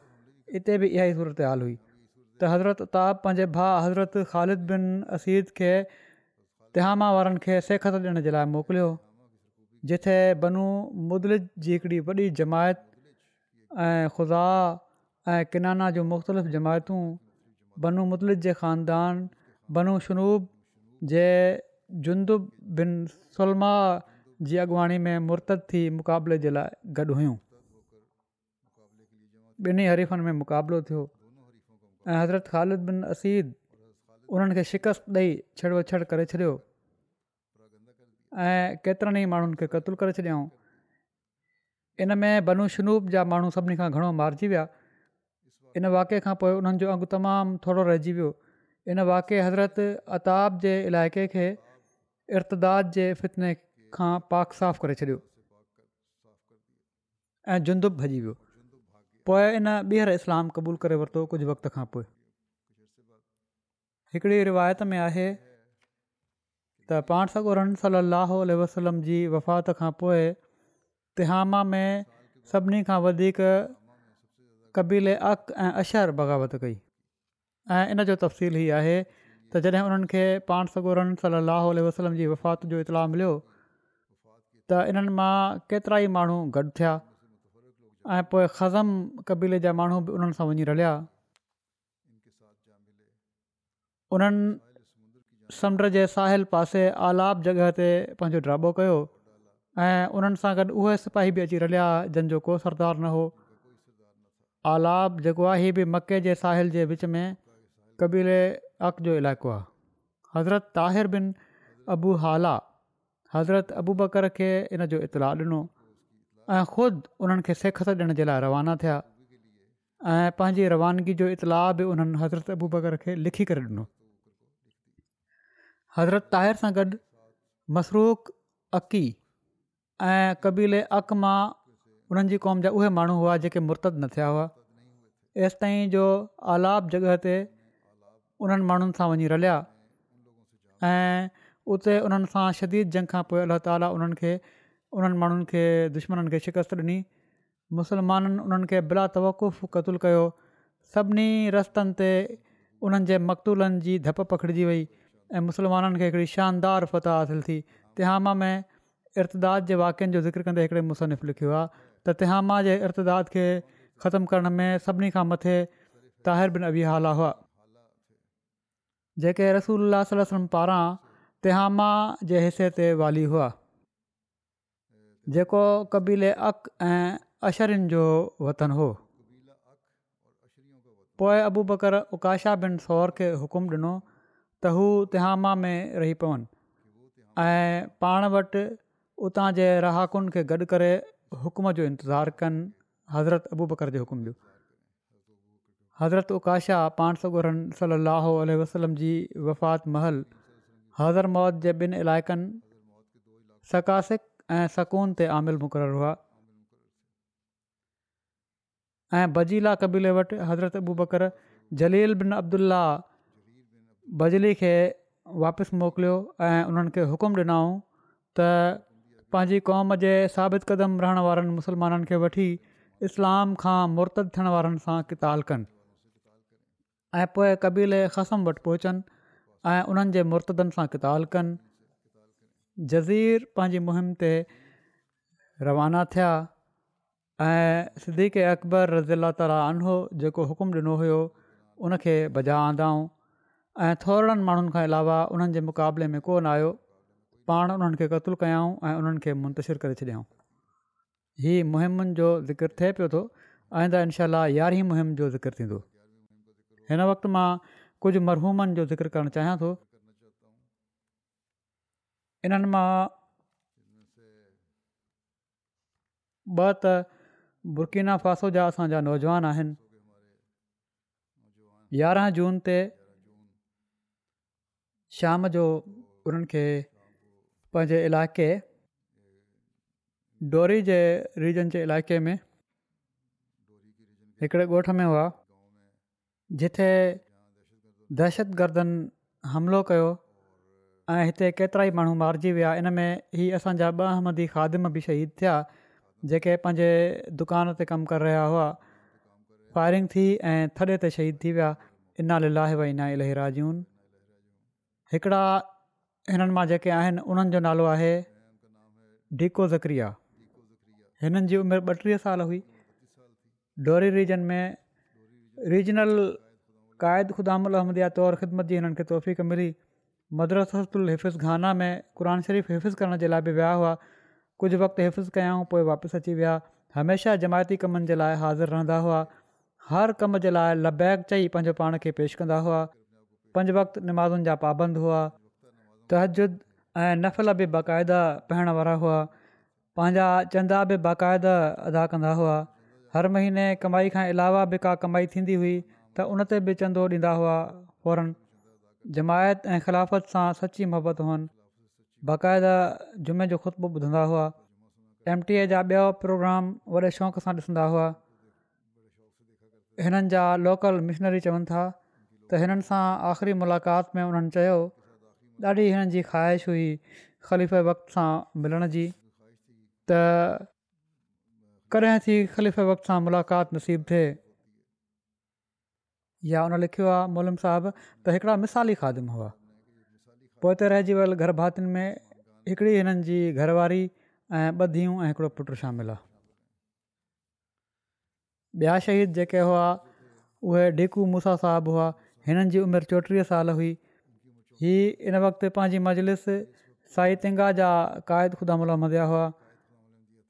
हिते बि इहा ई सूरत हाल हुई त हज़रत उताब पंहिंजे भाउ हज़रत ख़ालिद बिन असीद खे तिहामा वारनि खे सेखत ॾियण जे लाइ मोकिलियो जिथे बनू मुदलिज जी हिकिड़ी वॾी जमायत ऐं ख़ुदा ऐं किनाना जूं मुख़्तलिफ़ जमायतूं बनू मुतलिज़ जे ख़ानदान शनूब जे जुंदुब बिन सलमा जी अॻुवाणी में मुर्तद थी मुक़ाबले जे लाइ गॾु हुयूं ॿिन्ही हरीफ़नि में मुक़ाबिलो थियो ऐं हज़रत ख़ालिद बिन असीद उन्हनि खे शिकस्त ॾेई छेड़ वछड़ करे छॾियो ऐं केतिरनि ई माण्हुनि खे क़तल करे छॾियाऊं इन में बनूशनूब जा माण्हू सभिनी खां घणो मारिजी विया इन वाकिए खां पोइ उन्हनि जो अघु तमामु थोरो रहिजी वियो इन वाक़िए हज़रत अताब जे इलाइक़े खे इर्तदाद जे फितने खां पाक साफ़ु करे छॾियो ऐं जुब भॼी वियो पोइ इन ॿीहर इस्लाम क़बूलु करे वरितो कुझु वक़्त खां पोइ हिकिड़ी रिवायत में आहे त पाण सगोरन सली वसलम जी वफ़ात खां पोइ तिहामा में सभिनी खां वधीक क़बीले अक़ ऐं अशर बग़ावत कई ऐं इन जो तफ़सील हीअ आहे त जॾहिं उन्हनि खे पाण सगोरन सली अलाह वसलम जी वफ़ात जो इतलाउ मिलियो त इन्हनि मां केतिरा ई माण्हू गॾु थिया ऐं पोइ ख़ज़म क़बीले जा माण्हू बि उन्हनि सां वञी रलिया उन्हनि समुंड जे साहिल पासे आलाप जॻह ते पंहिंजो ड्राबो कयो ऐं उन्हनि सां गॾु उहे सिपाही बि अची रलिया जंहिंजो को सरदार न हो आलाब जेको आहे हीअ बि मके जे साहिल जे विच में कबीले अक़ जो इलाइक़ो आहे हज़रत ताहिर बिन अबूला हज़रत अबू बकर खे इन जो इतलाउ ॾिनो ऐं ख़ुदि उन्हनि खे सिखस ॾियण जे लाइ रवाना थिया ऐं पंहिंजी रवानगी जो इतलाउ बि उन्हनि हज़रत अबू बकर खे लिखी करे ॾिनो हज़रत ताहिर सां गॾु अक़ी ऐं कबीले अक़ मां उन्हनि जी क़ौम जा उहे माण्हू हुआ जेके मुर्तद न थिया हुआ एसिताईं जो आलाब जॻह ते उन्हनि माण्हुनि सां वञी रलिया ऐं उते उन्हनि सां शदीद जंग खां पोइ अलाह ताली उन्हनि खे उन्हनि माण्हुनि खे दुश्मननि खे शिकस्त ॾिनी मुसलमाननि उन्हनि खे तवक़ुफ़ क़तलु कयो सभिनी रस्तनि ते उन्हनि जे मक़तूलनि जी धप पखिड़िजी वई ऐं मुसलमाननि खे हिकिड़ी शानदार फत हासिलु थी तिहामा में इर्तदाद जे वाकिअनि जो ज़िक्र कंदे हिकिड़े मुसनफ़ लिखियो आहे त त्हामा जे इर्तद खे ख़तमु करण में सभिनी खां मथे ताहिर बिन अभि हाला हुआ जेके रसूल पारां तिहामा जे हिस्से ते वाली हुआ जेको कबीले अक़ ऐं अशरनि जो वतन हो पोइ अबू बकर उशा बिन सौर खे हुकुम ॾिनो त हू तिहामा में रही पवनि ऐं पाण वटि उतां जे रहाकुनि खे गॾु करे हुकुम जो इंतज़ारु कनि हज़रत अबू बकर जो हुकुम जो हज़रत उकाशा पाण सौ ॻोरन सली वसलम जी वफ़ात महल हज़र मौत जे ॿिनि इलाइक़नि सकासिक ऐं सकून ते आमिल मुक़ररु हुआ ऐं बजीला कबीले वटि हज़रत अबू बकर जलील बिन अब्दुल्ला बजली खे वापसि मोकिलियो ऐं उन्हनि खे हुकुम ॾिनऊं त पंहिंजी कौम जे साबित क़दम रहण वारनि मुस्लमाननि खे वठी इस्लाम खां मुर्त थियण वारनि सां किताल कनि ऐं पोइ कबीले ख़सम वटि पहुचनि ऐं उन्हनि जे मुर्तदनि सां किताल कनि जज़ीर पंहिंजी मुहिम ते रवाना थिया ऐं अकबर रज़ीला ताला आनो जेको हुकुम ॾिनो हुयो उनखे बजा आंदाऊं ऐं थोरनि माण्हुनि खां अलावा उन्हनि मुक़ाबले में कोन आयो पाण उन्हनि खे क़तलु कयऊं ऐं उन्हनि खे मुंतशिरु करे छॾियाऊं हीअ मुहिमनि जो ज़िक्र थिए पियो थो आईंदा त इनशा यारहीं मुहिम जो ज़िक्र थींदो हिन वक़्तु मां कुझु मरहूमनि जो ज़िक्र करणु चाहियां थो इन्हनि मां ॿ त फासो जा असांजा नौजवान आहिनि यारहं जून ते शाम जो उन्हनि पंहिंजे इलाइक़े डोरी जे रीजन जे इलाइक़े में हिकिड़े ॻोठ में हुआ जिथे दहशतगर्दनि हमिलो कयो ऐं हिते केतिरा ई माण्हू मारिजी विया इन में हीअ असांजा ॿ अहमदी खादिम बि शहीद थिया जेके पंहिंजे दुकान ते कमु करे रहिया हुआ फायरिंग थी ऐं थधे ते शहीद थी विया इन लाइ व नाहे इलाही राजून हिकिड़ा हिननि मां जेके आहिनि उन्हनि जो नालो आहे डिको ज़क्रिया हिननि जी उमिरि ॿटीह साल हुई डोरी रीजन में रीजनल क़ाइद ख़ुदाम तौरु ख़िदमत जी हिननि खे तौफ़ मिली मदरसुल हफ़िज़ गाना में क़रान शरीफ़ हिफ़िज़ करण जे लाइ बि विया हुआ कुझु वक़्तु हिफ़िज़ कयाऊं पोइ वापसि अची विया हमेशह जमायती कमनि जे लाइ हाज़ुरु रहंदा हुआ हर कम जे लाइ लबैक चई पंहिंजो पाण खे पेश कंदा हुआ पंज वक़्तु निमाज़ुनि जा पाबंद हुआ तहजद ऐं नफ़ल बि बाक़ाइदा पाइण वारा हुआ पंहिंजा चंदा बि बाक़ाइदा अदा कंदा हुआ हर महीने कमाई खां अलावा बि का कमाई थींदी हुई त उन ते बि चंदो ॾींदा हुआ फ़ौरन जमायत ऐं ख़िलाफ़त सां सची मोहबत हुअनि बाक़ाइदा जुमे जो ख़ुतबु ॿुधंदा हुआ एम टी ए जा ॿिया प्रोग्राम वॾे शौक़ सां ॾिसंदा हुआ हिननि जा लोकल मिशनरी चवनि था त हिननि सां आख़िरी मुलाक़ात में हुननि ॾाढी हिननि जी ख़्वाहिश हुई ख़लीफ़ वक़्त सां मिलण जी त कॾहिं थी ख़लीफ़ सां मुलाक़ात नसीब थिए या उन लिखियो आहे मोलम साहबु त हिकिड़ा मिसाली ख़ादिम हुआ पोइ त रहिजी वियल गरभातियुनि में हिकिड़ी हिननि जी घरवारी ऐं ॿ धीअ ऐं हिकिड़ो पुटु शामिल आहे ॿिया शहीद जेके हुआ उहे मूसा साहबु हुआ हिननि जी उमिरि चोटीह साल हुई इहे इन वक़्ति पंहिंजी मजलिस साई तिंगा जा क़ाइद ख़ुदा मुला मधिया हुआ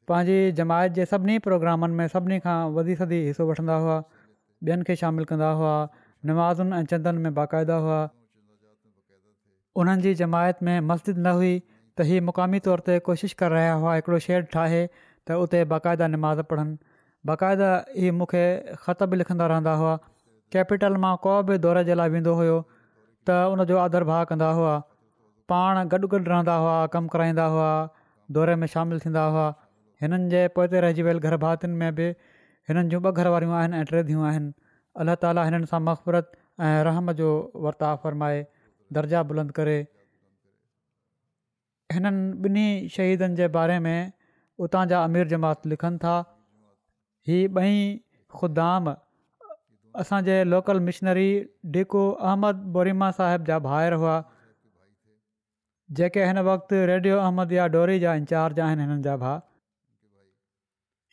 पंहिंजी जमायत जे सभिनी प्रोग्रामनि में सभिनी खां वधी सदी हिसो वठंदा हुआ ॿियनि खे शामिलु कंदा हुआ नमाज़ुनि ऐं चंदनि में बाक़ाइदा हुआ उन्हनि जमायत में मस्जिद न हुई त इहे मुक़ामी तौर ते कोशिशि करे रहिया हुआ हिकिड़ो शहर ठाहे त उते बाक़ाइदा निमाज़ पढ़नि बाक़ाइदा हीअ मूंखे ख़तबु लिखंदा रहंदा हुआ कैपिटल मां को बि दौर जे लाइ वेंदो हुओ त हुन आदर भाव कंदा हुआ पाण गॾु गॾु रहंदा हुआ कमु कराईंदा हुआ दौरे में शामिलु थींदा हुआ हिननि जे पोइते रहिजी वियल में बि हिननि जूं ॿ घर वारियूं आहिनि ऐं टे दियूं आहिनि अलाह ताला हिननि सां ऐं रहम जो वर्ताव फ़रमाए दर्जा बुलंद करे हिननि ॿिन्ही शहीदनि जे बारे में उतां जा अमीर जमात लिखनि था ही ॿई ख़ुदाम असांजे लोकल मिशनरी डीको अहमद बोरिमा साहिब जा भाउर हुआ जेके हिन वक़्तु रेडियो अहमद या डोरी जा इंचार्ज आहिनि हिननि जा भाउ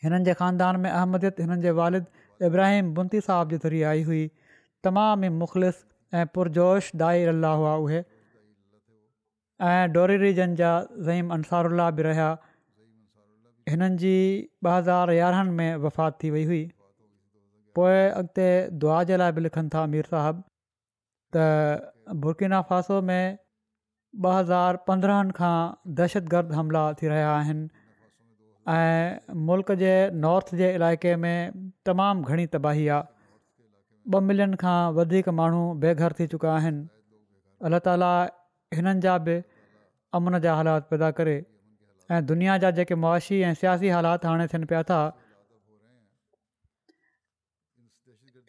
हिननि जे ख़ानदान में अहमदियत हिननि जे वालिद इब्राहिम बुंती साहिब जी ज़रिए आई हुई तमामु ई मुख़लिस ऐं पुरजोश दाई अल्लाह हुआ उहे ऐं डोरी रीजन जा ज़ईम अंसारु बि रहिया हिननि जी ॿ हज़ार यारहनि में वफ़ात थी वई हुई पोइ अॻिते दुआ जे लाइ बि लिखनि था मीर साहब त बुर्किना फ़ासो में ॿ हज़ार पंद्रहनि खां दहशतगर्द हमला थी रहिया आहिनि मुल्क जे नॉर्थ जे इलाइक़े में तमामु घणी तबाही आहे ॿ मिलियन खां वधीक माण्हू बेघर थी चुका आहिनि अलाह ताला हिननि जा बि अमन जा हालात पैदा करे ऐं दुनिया जा जेके मुआशी ऐं सियासी हालात हाणे थियनि पिया था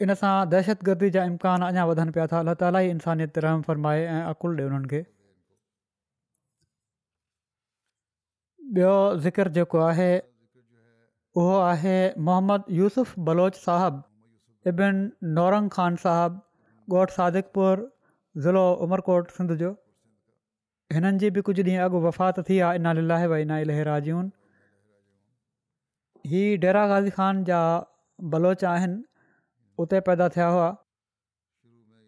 इन सां दहशतगर्दी जा इम्कान अञा वधनि पिया था अला त अलाही इंसानियत रहम फ़रमाए ऐं अकुलु ॾिए उन्हनि खे ॿियो ज़िकिर जेको आहे उहो आहे मोहम्मद यूसुफ़ बलोच साहबु इबिन नौरंग ख़ान साहबु ॻोठ सादिकपुर ज़िलो उमरकोट सिंध जो हिननि जी बि कुझु ॾींहं अॻु वफ़ात थी आहे इना व इना इलहरा जून ही डेरा गाज़ी ख़ान जा बलोच आहिनि उते पैदा थिया हुआ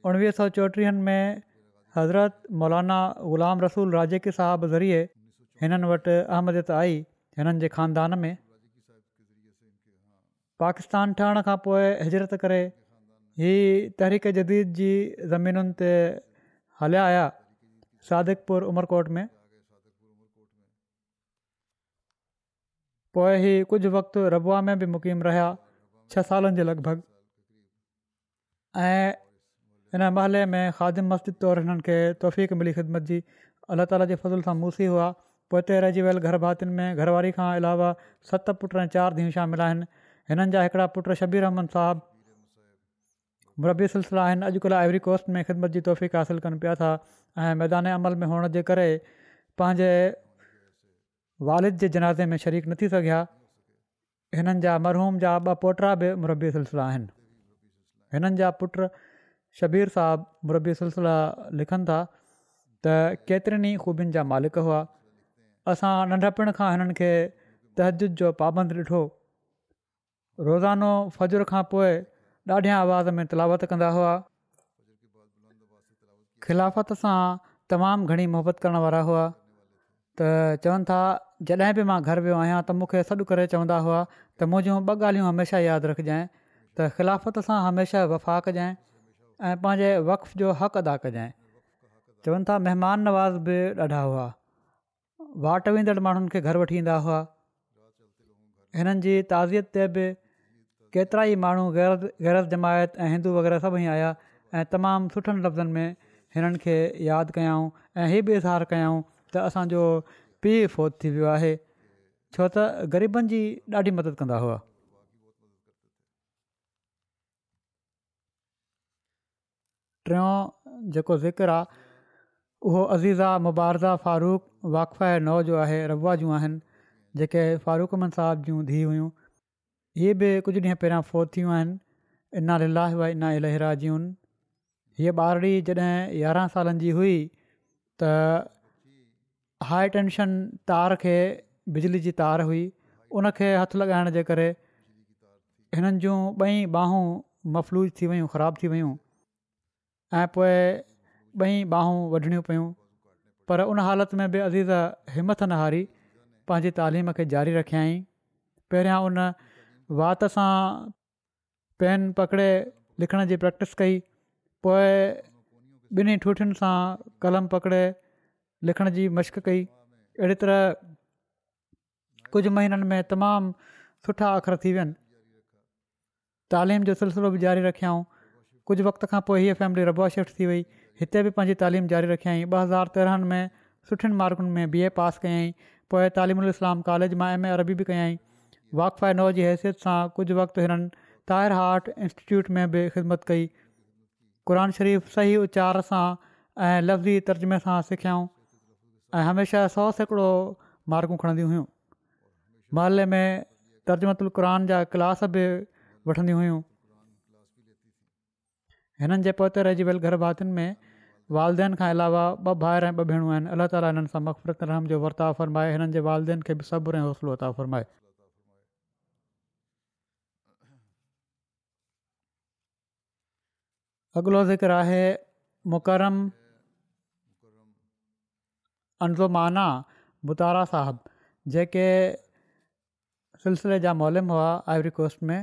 उणिवीह सौ चोटीहनि में हज़रत मौलाना ग़ुलाम रसूल राजिकी साहब ज़रिए हिननि वटि अहमदियत आई हिननि जे खानदान में पाकिस्तान ठहण खां पोइ हिजरत करे हीअ तहरीक़ जदीद जी ज़मीनुनि ते हलिया हुया सादिकपुर उमरकोट में पोइ हीउ कुझु वक़्तु रबवा में बि मुक़ीम रहिया छह सालनि जे लॻभॻि ऐं हिन महले में ख़ादिम मस्जिद तौरु हिननि खे तौफ़ीक़ मिली ख़िदमत जी अलाह ताला जे फज़ुल सां मूसी हुआ पोइ हिते रहिजी वियल घर भातियुनि में घरवारी खां अलावा सत पुट ऐं चारि धीअ शामिल आहिनि हिननि जा हिकिड़ा पुट शबीर अहमद साहबु मुरबी सिलसिला आहिनि अॼुकल्ह एवरी कोस्ट में ख़िदमत जी तौफ़ीक़ हासिलु कनि पिया था ऐं मैदान अमल में हुअण जे करे पंहिंजे वारिद जे जनाज़े में शरीक न थी सघिया हिननि जा मरहूम जा ॿ पोटा बि मुरबी सिलसिला आहिनि हिननि जा पुट शबीर साहब मुरबी सिलसिला लिखनि था त केतिरनि ई ख़ूबियुनि जा मालिक हुआ असां नंढपण खां हिननि खे तहजिद जो पाबंद ॾिठो रोज़ानो फ़जुर खां पोइ ॾाढियां आवाज़ में तिलावत कंदा हुआ ख़िलाफ़त सां तमामु घणी मोहबत करण वारा हुआ त चवनि था जॾहिं बि मां घरु वियो आहियां त मूंखे सॾु करे चवंदा हुआ त मुंहिंजूं ॿ ॻाल्हियूं हमेशह यादि रखजांइ त ख़िलाफ़त सां हमेशह वफ़ाक़ कजांइ ऐं पंहिंजे वक़्त जो हक़ अदा कजांइ चवनि था महिमान नवाज़ बि ॾाढा हुआ वाट वेंदड़ माण्हुनि खे घर वठी ईंदा हुआ हिननि जी ताज़ियत ते बि केतिरा ई माण्हू गैर गैरज जमायत ऐं हिंदू वग़ैरह सभई आया ऐं तमामु सुठनि लफ़्ज़नि में हिननि खे यादि कयाऊं ऐं इहा बि इज़हार कयूं त असांजो पीउ फौत थी वियो आहे छो त ग़रीबनि जी ॾाढी मदद कंदा हुआ टियों जेको ज़िक्र आहे उहो अज़ीज़ा मुबारज़ा फारूख़ वाक़फा ऐं नओ जो आहे रव जूं आहिनि जेके फारूख मन साहब जूं धीउ हुयूं इहे बि कुझु ॾींहं पहिरियां फोत थियूं आहिनि इना लीलाह इना इलेराह जूं आहिनि हीअ ॿारी जॾहिं यारहं सालनि जी हुई त हाई टेंशन तार खे बिजली जी तार हुई उन हथु लॻाइण जे करे हिननि जूं ॿई बाहूं मफ़लूज थी वियूं थी वियूं ऐं पोइ ॿई बाहूं वढणियूं पियूं पर उन हालति में बि अज़ीज़ त हिमथ न हारी पंहिंजी तालीम खे जारी रखियई पहिरियां उन वात सां पेन पकिड़े लिखण जी प्रैक्टिस कई पोइ ॿिन्ही ठूठियुनि सां कलम पकिड़े लिखण जी मश्क़ कई अहिड़ी तरह कुझु महीननि में तमामु सुठा अख़र थी विया आहिनि तालीम जो सिलसिलो बि जारी रखियाऊं कुझु वक़्त खां पोइ हीअ फैमिली रबुआ शेफ्ट थी वई हिते बि पंहिंजी तालीम जारी रखियई ॿ हज़ार तेरहंनि में सुठियुनि मार्कुनि में बी ए पास कयई पोइ तालीम इस्लाम कॉलेज मां एम ए अरबी बि कयाईं वाक फ़ाइनो जी हैसियत सां कुझु वक़्तु हिननि ताहिर हाट इंस्टिट्यूट में बि ख़िदमत कई क़ुर शरीफ़ सही उचार सां ऐं लफ़्ज़ी तर्जुमे सां सिखियऊं ऐं हमेशह सौ सेकड़ो मार्कूं खणंदियूं हुयूं महले में तर्जमतुल जा क्लास बि वठंदियूं हुयूं हिननि जे पौते रजी वियल गर्भातियुनि में वालदेन खां अलावा ॿ भाउर ऐं ॿ भेणूं आहिनि अलाह ताली हिननि सां मक़फ़रत रहम जो वर्ताफ़रमाए हिननि जे वालदेन खे बि सब्रे ऐं हौसलो वरता फर्माए अॻिलो ज़िक्र आहे मुरम अंज़ोमाना बतारा साहिब जेके सिलसिले जा मोलम हुआ आइवरी कोस्ट में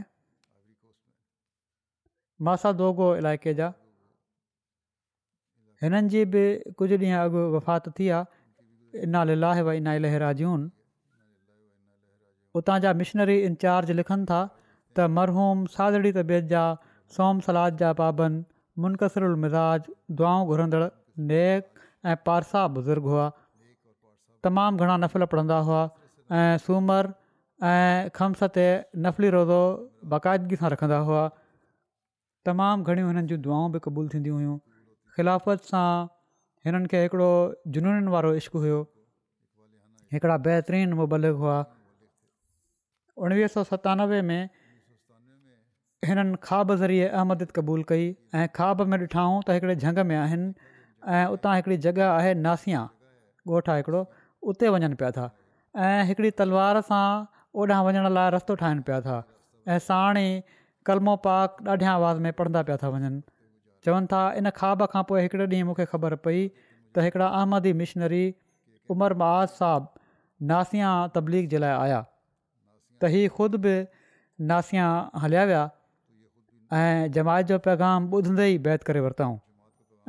मासादोगो इलाइक़े जा हिननि जी बि कुझु ॾींहं अॻु वफ़ात थी आहे इना लीलाहे व इना लहराजून उतां जा मिशनरी इंचार्ज लिखनि था त मरहूम सादड़ी तबियत जा सोम सलाद जा पाबंद मुनक़सरु मिज़ाज दुआऊं घुरंदड़ु नेक ऐं पारसा बुज़ुर्ग हुआ तमामु घणा नफ़िल पढ़ंदा हुआ ऐं सूमरु ऐं खम्स ते नफ़ली रोज़ो बाक़ाइदगी सां रखंदा हुआ तमामु घणियूं हिननि जी दुआऊं बि क़बूल थींदियूं हुयूं ख़िलाफ़त सां हिननि खे हिकिड़ो जूनून वारो इश्क़ु हिकिड़ा बहितरीनु हुआ उणिवीह सौ सतानवे में हिननि खाॿ ज़रिए अहमद क़बूल कई ऐं खाॿ में ॾिठाऊं त हिकिड़े झंग में आहिनि ऐं उतां हिकिड़ी जॻह आहे नासिया ॻोठा हिकिड़ो उते वञनि पिया था ऐं हिकिड़ी तलवार सां ओॾांहुं वञण लाइ रस्तो ठाहिनि पिया था ऐं कलमो पाक ॾाढियां आवाज़ में पढ़ंदा पिया था वञनि चवनि था इन ख्वा खां पोइ हिकिड़े ॾींहुं मूंखे ख़बर पई त हिकिड़ा अहमदी मिशनरी उमर صاحب साहबु नासिया तबलीग जे लाइ आया त ناسیاں ख़ुदि बि नासिया हलिया विया ऐं जमायत जो पैगाम ॿुधंदे ई बैत करे वरितऊं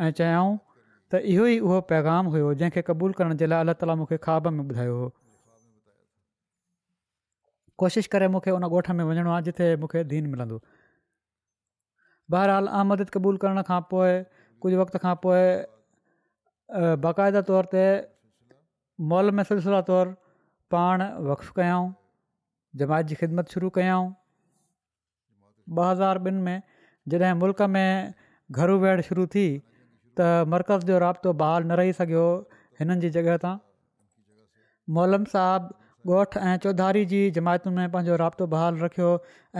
ऐं चयाऊं त इहो ई उहो पैगाम हुयो जंहिंखे क़बूलु करण जे लाइ अलाह ताला मूंखे ख्वाब में ॿुधायो हुओ कोशिशि करे मूंखे उन ॻोठ में वञिणो आहे जिथे मूंखे दीन मिलंदो बहरहाल आमद क़बूल करण खां पोइ कुझु वक़्त खां पोइ बाक़ाइदा तौर ते मॉल में सिलसिला तौरु पाण वक्फ कयाऊं जमायत जी ख़िदमत शुरू कयाऊं ॿ हज़ार ॿिनि में जॾहिं मुल्क में घरु वेहण शुरू थी त मर्कज़ जो राब्तो बहाल न रही सघियो हिननि जी जॻह तां मॉल साहबु ॻोठु ऐं चौधारी जी जमायतुनि में पंहिंजो राब्तो बहाल रखियो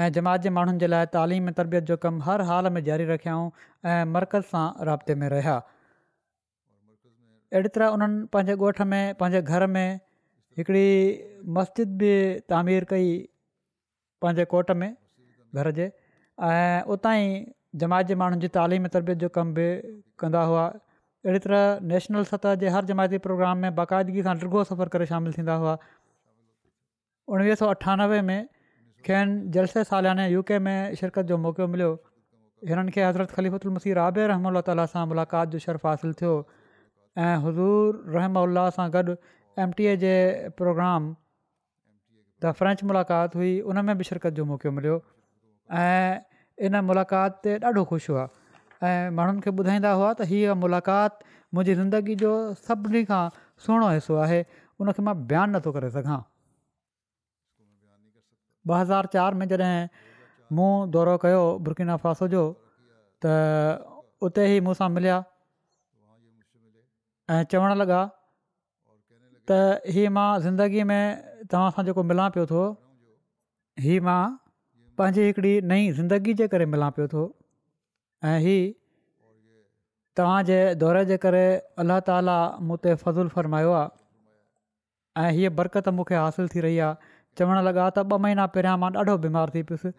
ऐं जमायत जे माण्हुनि जे लाइ तालीम ऐं तरबियत जो कमु हर हाल में जारी रखियाऊं ऐं मरकज़ सां राब्ते में रहिया अहिड़ी तरह उन्हनि पंहिंजे ॻोठ में पंहिंजे घर में हिकिड़ी मस्जिद बि तामीर कई पंहिंजे कोट में घर जे ऐं उतां ई जमायत जे माण्हुनि जी तालीम तरबियत जो कमु बि कंदा हुआ अहिड़ी तरह नेशनल सतह जे हर जमायती प्रोग्राम में बाक़ाइदगी सां नृो सफ़र करे शामिलु थींदा हुआ उणिवीह सौ अठानवे में खेन जलसे میں यू के में शिरकत जो मौक़ो मिलियो हिननि खे हज़रत ख़लीफ़ु उलमसी राब रहम ताल मुलाक़ात जो शरफ़ हासिलु थियो ऐं हज़ूर रहम उल्हास सां गॾु M T A J programme the French मुलाक़ात हुई उन में बि शिरकत जो मौक़ो मिलियो ऐं इन मुलाक़ात ते ॾाढो ख़ुशि हुआ ऐं माण्हुनि खे ॿुधाईंदा हुआ त हीअ मुलाक़ात मुंहिंजी ज़िंदगी जो सभिनी खां सुहिणो हिसो आहे उनखे मां बयानु नथो करे सघां ॿ हज़ार चारि में जॾहिं मूं दौरो कयो बुर्किना फासो जो त उते ई मूंसां मिलिया ऐं चवण लॻा त हीअ मां ज़िंदगीअ में तव्हां सां जेको मिलां पियो थो हीअ मां पंहिंजी हिकिड़ी नई ज़िंदगी जे करे मिलां पियो थो ऐं हीअ तव्हांजे दौर जे करे अलाह ताला मूं ते फज़लु फरमायो आहे ऐं हीअ बरकत मूंखे हासिलु थी रही आहे चवणु लॻा त ॿ महीना पहिरियां मां ॾाढो बीमारु थी पियुसि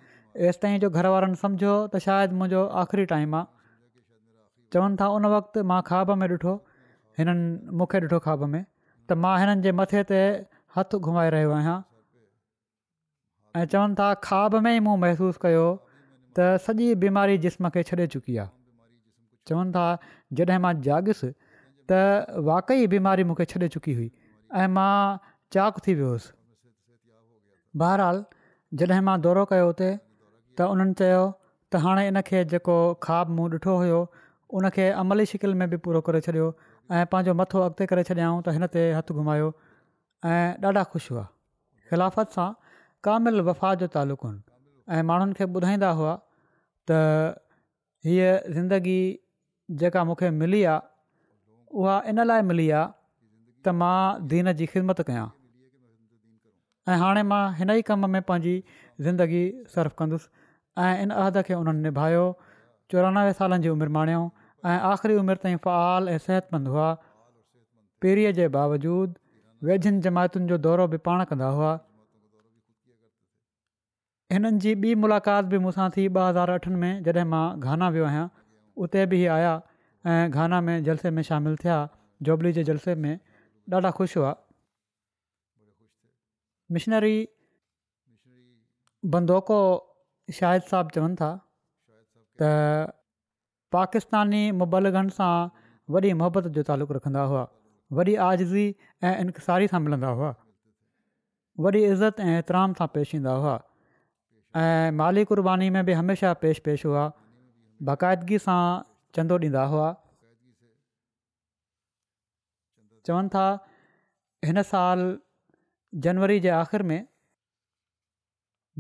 ऐसि ताईं जो घर वारनि सम्झो त शायदि मुंहिंजो आख़िरी टाइम आहे चवनि था उन वक़्तु मां खाॿ में ॾिठो हिननि मूंखे ॾिठो खाॿ में त मां हिननि जे मथे ते हथु घुमाए रहियो आहियां ऐं चवनि था खाॿ में ई मूं महिसूसु कयो त सॼी बीमारी जिस्म खे छॾे चुकी आहे चवनि था जॾहिं मां जाॻियुसि त वाक़ई बीमारी मूंखे छॾे चुकी हुई ऐं मां चाक थी बहरहाल जॾहिं मां दौरो कयो हुते त उन्हनि चयो त हाणे इन खे जेको ख़्वाबु मूं ॾिठो हुयो उन अमली शिकिल में बि पूरो करे छॾियो ऐं पंहिंजो मथो अॻिते करे छॾियाऊं त हिन ते हथु घुमायो ऐं ॾाढा ख़ुशि हुआ ख़िलाफ़त सां कामिल वफ़ा जो तालुक़ ऐं माण्हुनि खे ॿुधाईंदा हुआ त हीअ ज़िंदगी जेका मूंखे मिली आहे उहा इन लाइ मिली आहे त मां दीन जी ख़िदमत कयां ऐं हाणे मां हिन ई कम में पंहिंजी ज़िंदगी सर्फ कंदुसि ऐं इन अहद खे हुननि निभायो चोरानवें सालनि जी उमिरि माणियो ऐं आख़िरी उमिरि ताईं फ़आल ऐं सिहतमंद हुआ पीढ़ीअ जे बावजूद वेझनि जमायतुनि जो दौरो बि पाण कंदा हुआ हिननि जी ॿी मुलाक़ात बि मूंसां थी ॿ हज़ार अठनि में जॾहिं मां घाना वियो आहियां उते बि आया ऐं गाना में जलसे में शामिलु थिया जोबली जे जलसे में ॾाढा ख़ुशि हुआ मिशनरी बंदोक़ो शाहिद साहबु चवनि था त पाकिस्तानी मुबलगनि सां वॾी मोहबत जो तालुक़ु रखंदा हुआ वॾी आज़ज़ी ऐं इंकसारी सां मिलंदा हुआ वॾी इज़त ऐं एतिराम सां पेश ईंदा हुआ ऐं माली क़ुर्बानी में बि हमेशह पेश पेश हुआ बाक़ाइदगी सां चंदो ॾींदा हुआ चवनि था हिन साल जनवरी जे آخر में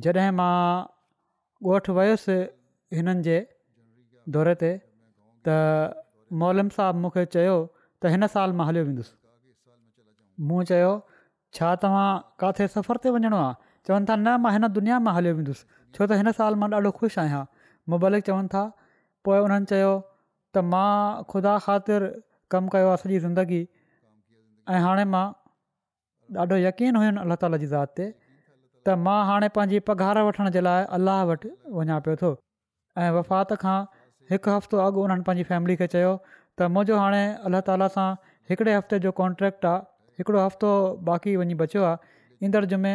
जॾहिं मां ॻोठु वयुसि हिननि जे दौरे ते त मौलम साहबु मूंखे चयो त हिन साल मां हलियो वेंदुसि मूं चयो छा तव्हां किथे सफ़र ते वञिणो आहे चवनि था न मां हिन दुनिया मां हलियो वेंदुसि छो त हिन साल मां ॾाढो ख़ुशि आहियां मुबलिक चवनि था पोइ हुननि चयो त मां ख़ुदा ख़ातिर कमु कयो आहे सॼी ज़िंदगी ऐं हाणे मां ॾाढो यकीन हुयनि अलाह ताला जी ज़ात ते त मां हाणे पंहिंजी पघार वठण जे लाइ अलाह वटि वञा पियो थो ऐं वफ़ात खां हिकु हफ़्तो अॻु उन्हनि पंहिंजी फैमिली खे चयो त मुंहिंजो हाणे अलाह ताला सां हिकिड़े हफ़्ते जो कॉन्ट्रेक्ट आहे हिकिड़ो हफ़्तो बाक़ी वञी बचियो आहे ईंदड़ जुमे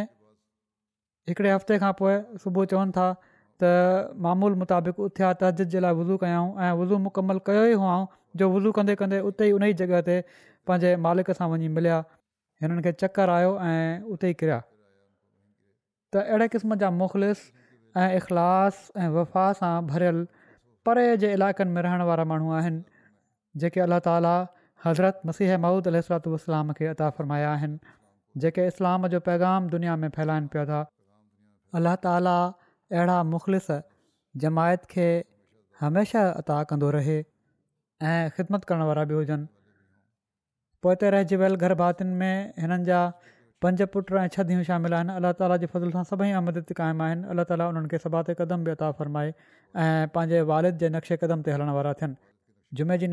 हिकिड़े हफ़्ते खां पोइ सुबुह चवनि था त मामूल मुताबिक़ उथिया तज़िद जे लाइ वुज़ू कयाऊं ऐं वुज़ू मुकमल कयो ई हुआ जो वुज़ू कंदे कंदे उते ई उन ई जॻह ते पंहिंजे मालिक सां वञी मिलिया हिननि खे चकर आयो ऐं उते ई किरिया त अहिड़े क़िस्म जा मुख़लिस ऐं इख़लास ऐं वफ़ा सां भरियल परे जे इलाइक़नि में रहण वारा माण्हू आहिनि जेके अल्लाह ताला हज़रत मसीह महूद अलाम खे अता फ़रमाया आहिनि जेके इस्लाम जो पैगाम दुनिया में फैलाइनि पिया था अलाह ताली अहिड़ा मुख़लस जमायत खे हमेशह अता कंदो रहे ऐं ख़िदमत करण वारा बि हुजनि पोइ हिते रहिजी वियल में हिननि जा पंज पुट ऐं छह धियूं शामिल आहिनि अलाह ताला फज़ल सां सभई अमद क़ाइमु आहिनि अलाह ताला उन्हनि खे सभा ते क़दम बि अता फ़रमाए ऐं पंहिंजे वालिद जे नक्शे क़दम ते हलण वारा थियनि जुमे जी